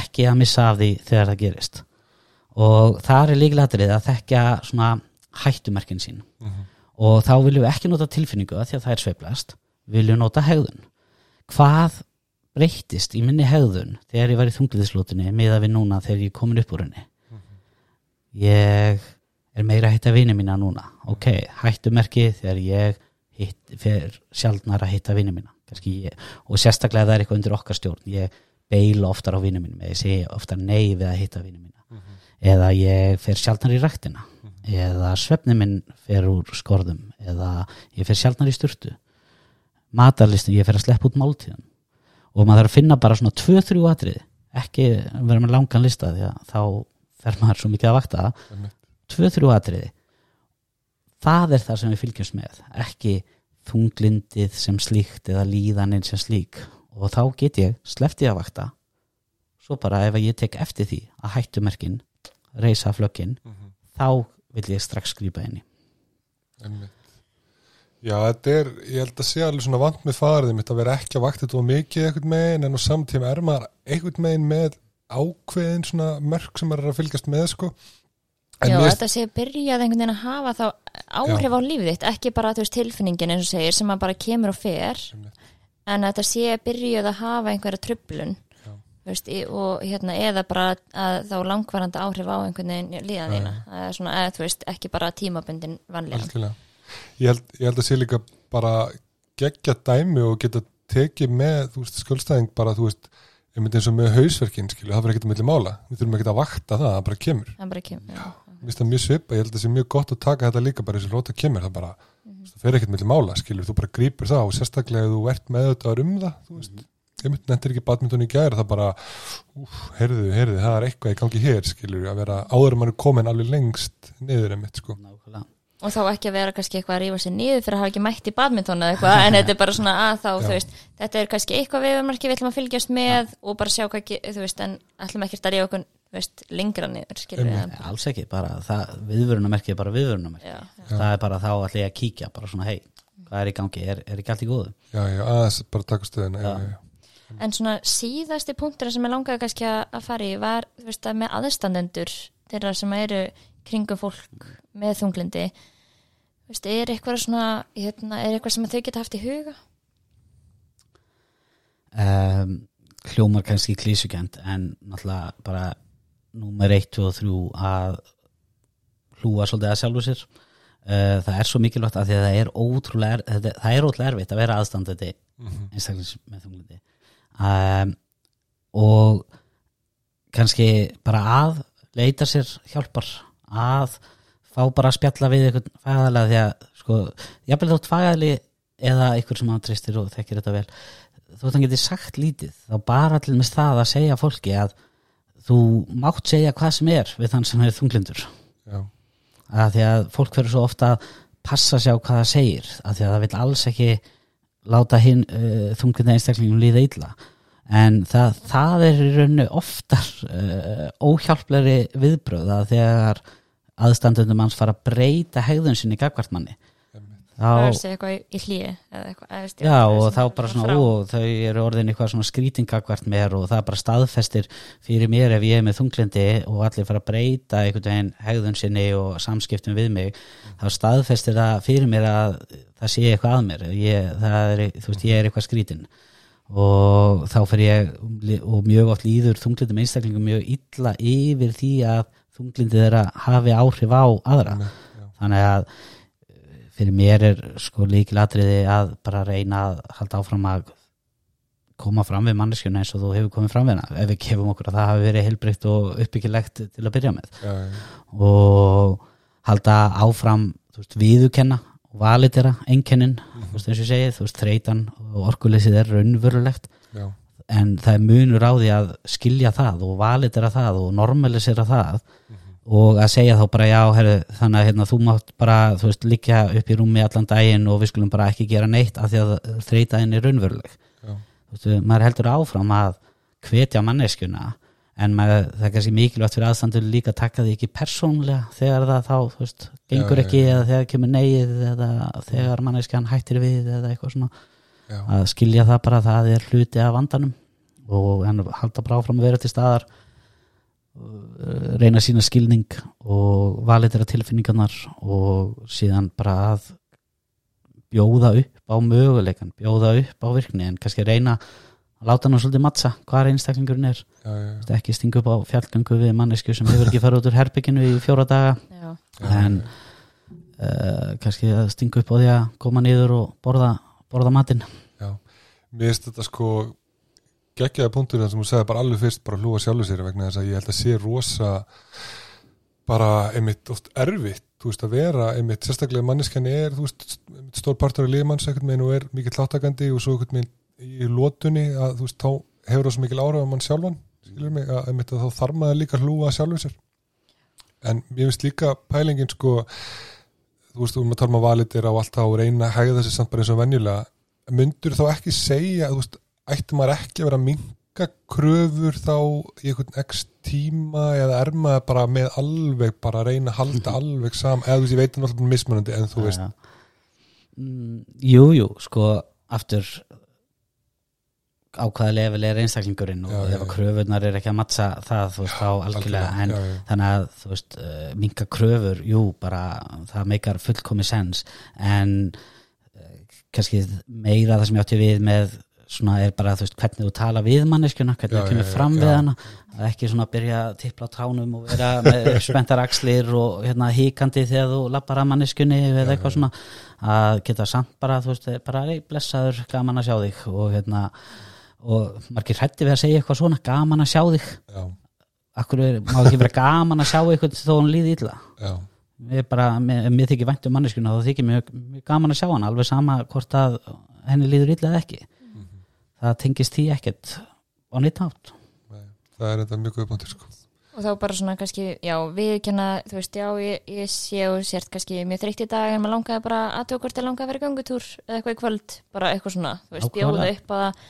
ekki að missa af því þegar það gerist. Og það er líkilatrið að þekka svona hættumerkin sín. Mhm. og þá viljum við ekki nota tilfinningu af því að það er sveiflast við viljum nota hegðun. Hvað breyttist í minni hegðun þegar ég var í þungliðislotunni miða við núna þegar ég komin upp úr henni? Ég er meira að hitta vini mína núna. Ok, hættumerki þegar ég hitt, fer sjaldnar að hitta vini mína Kannski ég, og sérstaklega það er eitthvað undir okkar stjórn. Ég beila oftar á vini mínum eða ég segi oftar nei við að hitta vini mína. Eða ég fer sjaldnar í ræktina. Eða svefni minn fer úr skorðum. Eða ég fer sjaldnar í sturtu. Matarlistin, ég fer að sleppa út máltíðum. Og maður þarf að finna bara svona tvö, þrjú atrið ekki vera með langan lista því að þá fer maður svo mikið að vakta. Einmitt. tvö, þrjú atriði. Það er það sem við fylgjumst með. Ekki þunglindið sem slíkt eða líðaninn sem slík og þá get ég sleftið að vakta svo bara ef ég tek eftir því að hættumerkin reysa flökkin Mhm. þá vil ég strax skrýpa í Einmitt. Já, þetta er, ég held að sé alveg svona vant með farið mitt að vera ekki að vakta þetta mikið einhvern megin en á samtíma er maður einhvern megin með ákveðin svona mörg sem maður er að fylgjast með sko Já, mér- þetta sé byrjað einhvern veginn að hafa þá áhrif á lífið þitt, ekki bara þú veist, tilfinningin eins og segir sem að bara kemur og fer Einmitt. en þetta sé byrjað að hafa einhverja tröflun Já. veist, og hérna eða bara að þá langvarandi áhrif á einhvern veginn líðan þína, er svona, eða þú veist, ekki bara tímabundin vanlíðan. Algjörlega. Ég held, ég held að sé líka bara gegja dæmi og geta tekið með, þú veist, skjólstæðing bara, þú veist, myndi eins og með hausverkin, skilju, það verður ekkert að milli mála. Við þurfum ekkert að vakta það, það bara kemur. Það bara kemur, já. Það mjög svipa, ég held að það sé mjög gott að taka þetta líka bara eins og róta kemur, það bara, það fer ekkert milli mála, skilju, þú bara grípur það og sérstaklega ef þú ert með þetta um það, þú veist, ég myndi nefndir ekki badmyndun í gæri, það bara, úf, heyrðu, heyrðu, það er eitthvað í gangi hér, skilju, að vera áður en mann er komin alveg lengst niður um mitt, sko. Nákvæmlega. og þá ekki að vera kannski eitthvað að rífa sér niður fyrir að hafa ekki mætt í badmintón eða eitthvað, en þetta er bara svona að þá, Já. þú veist, þetta er kannski eitthvað viðmarki við ætlum að fylgjast með og bara sjá hvað, þú veist, en ætlum ekkert að rífa okkur, veist, lengra niður. Nei, alls ekki, bara það, viðvörunamerki er bara viðvörunamerki það er bara þá ég að kíkja bara svona hei, hvað er í gangi, er, er ekki allt í góðu Já, já, aðeins bara taka já. En svona síðasti punktur sem ég langaði kannski að fara í var, þú veist, að með aðstandendur þeirra sem eru kringum fólk með þunglindi, veist, er eitthvað svona, hérna, er eitthvað sem þau geta haft í huga? um, hljómar kannski klísukent en náttúrulega bara númer 1, 2 og 3 að hlúa svolítið að sjálfu sér. Uh, það er svo mikilvægt að að það er ótrúlega það er ótrúlega erfitt að vera aðstandandi einstaklings með þunglindi. Um, og kannski bara að leita sér hjálpar að fá bara að spjalla við einhvern fæðalega því að sko, jafnvel þótt fæðali eða einhver sem hann tristir og þekkir þetta vel þótt hann geti sagt lítið þá bara til með það að segja fólki að þú mátt segja hvað sem er við þann sem er þunglindur. Já, að því að fólk verður svo ofta að passa sig á hvað það segir að því að það vil alls ekki láta hinn uh, þunglinda einstaklingum líða illa. En það, það er í rauninu oftar uh, óhjálplegri viðbröð að þegar aðstandundum manns fara að breyta hegðun sinni gagvart manni Það er segja eitthvað í hlýi eða eitthvað eða veist, já og þá er bara svona ó, þau eru orðin eitthvað svona skrýtingagvart mér og það bara staðfestir fyrir mér ef ég er með þunglindi og allir fara að breyta einhvern veginn hegðun sinni og samskiptum við mig þá staðfestir það fyrir mér að það sé eitthvað að mér. Ég, það er, þú veist, ég er eitthvað skrýtin og þá fyrir ég og mjög oft líður þunglindum einstaklingum mjög illa yfir því að þunglindið þeirra hafi áhrif á aðra. Já, þannig að fyrir mér er sko líkilatriði að bara reyna að halda áfram að koma fram við manneskjuna eins og þú hefur komið fram við hana. Ef við kefum okkur að það hafi verið heilbreytt og uppbyggilegt til að byrja með. Já, já, og halda áfram veist, viðukenna og valitera einkennin, þú veist eins og ég segi þú veist, þreytan og orkuleysið er raunverulegt. Já, en það er munur á því að skilja það og valitera það og normalisera það og að segja þá bara já herri, þannig að hérna, þú mátt bara þú veist, líka upp í rúmi allan daginn og við skulum bara ekki gera neitt af því að þreytaðin er raunveruleg veist, maður heldur áfram að hvetja manneskjuna en maður, það er kannski mikilvægt fyrir aðstandur líka að taka því ekki persónlega þegar það þá, þú veist, gengur Já, ekki já. eða þegar kemur neyið eða þegar manneskjan hættir við eða eitthvað svona. Já, að skilja það bara að það er hluti af vandanum og en halda bara áfram að vera til staðar reyna sína skilning og valitera tilfinningarnar og síðan bara að bjóða upp á möguleikan bjóða upp á virkni en kannski reyna að láta hann svolítið mattsa hvað einstaklingurinn er. Já, já, ekki stinga upp á fjallgangu við mannesku sem hefur ekki farið út úr herbygginu í fjóra daga. Já, já, en uh, kannski að stinga upp á því að koma niður og borða, borða matinn. Já. Mér finnst þetta sko geggjaði punktur sem þú segði bara alveg fyrst bara hlúa sjálfur sér vegna þess að ég held að sé rosa bara einmitt oft erfitt þú veist að vera einmitt sérstaklega manneskjani er þú veist stór partur af liðmanns einhvern veginn og er mikill áttakandi og svo einhvern veginn í lótunni að þú veist þá hefur það svo mikil áhrif á mann sjálfan skilur mig að einmitt að þá þarf maður líka að hlúa sjálfur sér. En mér finnst líka pælingin sko þú veist, þú erum að tala um að valitir á allt og reyna að hegða þessi samt bara eins og venjulega myndur þá ekki segja þú veist, ætti maður ekki að vera að minka kröfur þá í einhvern x tíma eða er maður bara með alveg bara að reyna að halda alveg sam eða þú veist, ég veit náttúrulega mismunandi en þú veist, Já. Mm, Jú, jú, sko aftur á hvaða level er einstaklingurinn og Já, já, ef að já. kröfurnar er ekki að mattsa það þú veist, þá algjörlega en já, já, þannig að þú veist, uh, minka kröfur jú, bara það meikar fullkomi sens en uh, kannski meira það sem ég átti við með svona er bara þú veist hvernig þú tala við manneskjuna, hvernig Já, þú kemur já, já, fram já. við hana. Að ekki svona byrja að tippla á tánum og vera með spenntar axlir og hérna híkandi þegar þú lappar að manneskjunni eða eitthvað svona. Að geta samt bara þú veist, bara ei, blessaður, gaman að sjá þig. Og hérna og margir hrætti við að segja eitthvað svona gaman að sjá þig. Akkur er, má ekki vera gaman að sjá eitthvað þó hún líði illa? Já, mér, bara, mér, mér þykir vænt um manneskjuna þá þykir mér, mér gaman að sjá hana alveg sama hvort að henni líður illa eða ekki það tengist því ekkert á neitt átt nei, það er þetta mjög góð punktur sko. Og þá bara svona kannski, já, viðkjanna þú veist, já, ég, ég sé og sért kannski mjög þreytt í dag en maður langaði bara að tók hvort ég langaði að vera í göngutúr eða eitthvað í kvöld, bara eitthvað svona þú veist, bjóða upp að það.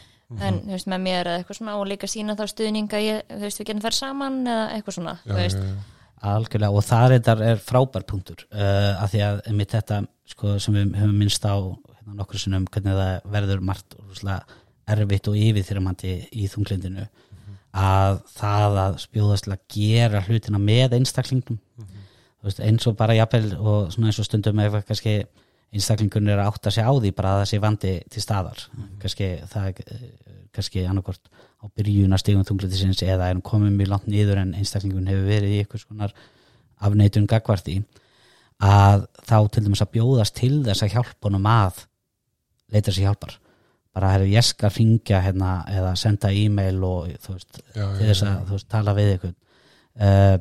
En, þú veist, með mér eða eitthvað svona og líka sína þá stuðninga, ég, þú veist, við getum þær saman eða eitthvað svona, já, þú veist. já, já, algjörlega og það reyndar er frábær punktur uh, af því að mitt þetta sko, sem við höfum minnst á hérna, nokkur sinnum hvernig það verður margt rúslega erfitt og yfirþyrmandi í þunglindinu að það að spjóðast til að gera hlutina með einstaklingnum. Þú veist, eins og bara jafnvel og svona eins og stundum ef kannski einstaklingun er að átta sig á því bara að það sé vandi til staðar. Kannski það er eh, kannski annarkort á byrjuna stigum þunglutisins eða er komið mjög langt niður en einstaklingun hefur verið í eitthvað skonar afneitun gagvart í að þá til dæmis að bjóðast til þess að hjálpa honum að leita sér hjálpar bara hefur ég skal ringja hérna eða senda e-mail og þú veist, já, til þess að þú veist, tala við ykkur uh,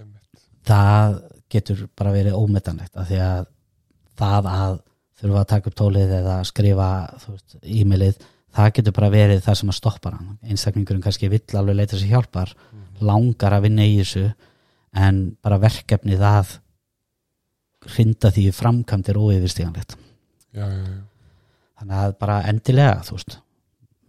einmitt. það getur bara verið ómetanlegt af því að það að þurfa að taka upp tólið eða skrifa veist, e-mailið það getur bara verið það sem að stoppa hann. Einstaklingurinn kannski vill alveg leita sér hjálpar langar að vinna í þessu en bara verkefnið að hrinda því í framkvæmt er óyfirstíganlegt. Já, já, já. Þannig að bara endilega þú veist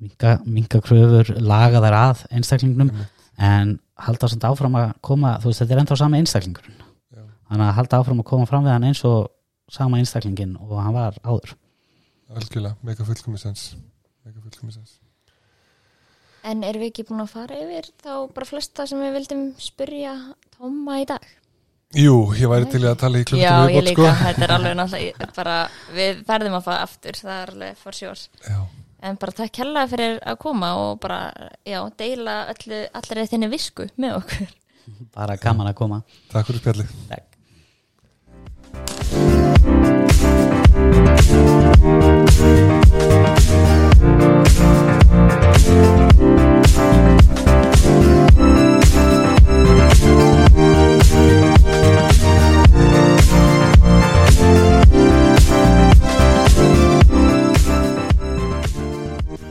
minga, minga kröfur laga þær að einstaklingnum Einmitt. en halda samt áfram að koma þú veist þetta er ennþá sama einstaklingurinn Já. þannig að halda áfram að koma fram við hann eins og sama einstaklingin og hann var áður algjörlega, mega fullkomisens mega fullkomisens En erum við ekki búin að fara yfir þá bara flesta sem við vildum spyrja Tóma í dag? Jú, ég væri til að tala í klukkutum Já, ég líka, sko. þetta er alveg náttúrulega bara, við verðum að fá aftur það er alveg for sure. Já. en bara takk hella fyrir að koma og bara, já, deila öllu, allir þinni visku með okkur. Bara gaman að koma. Takk fyrir spjalli Takk.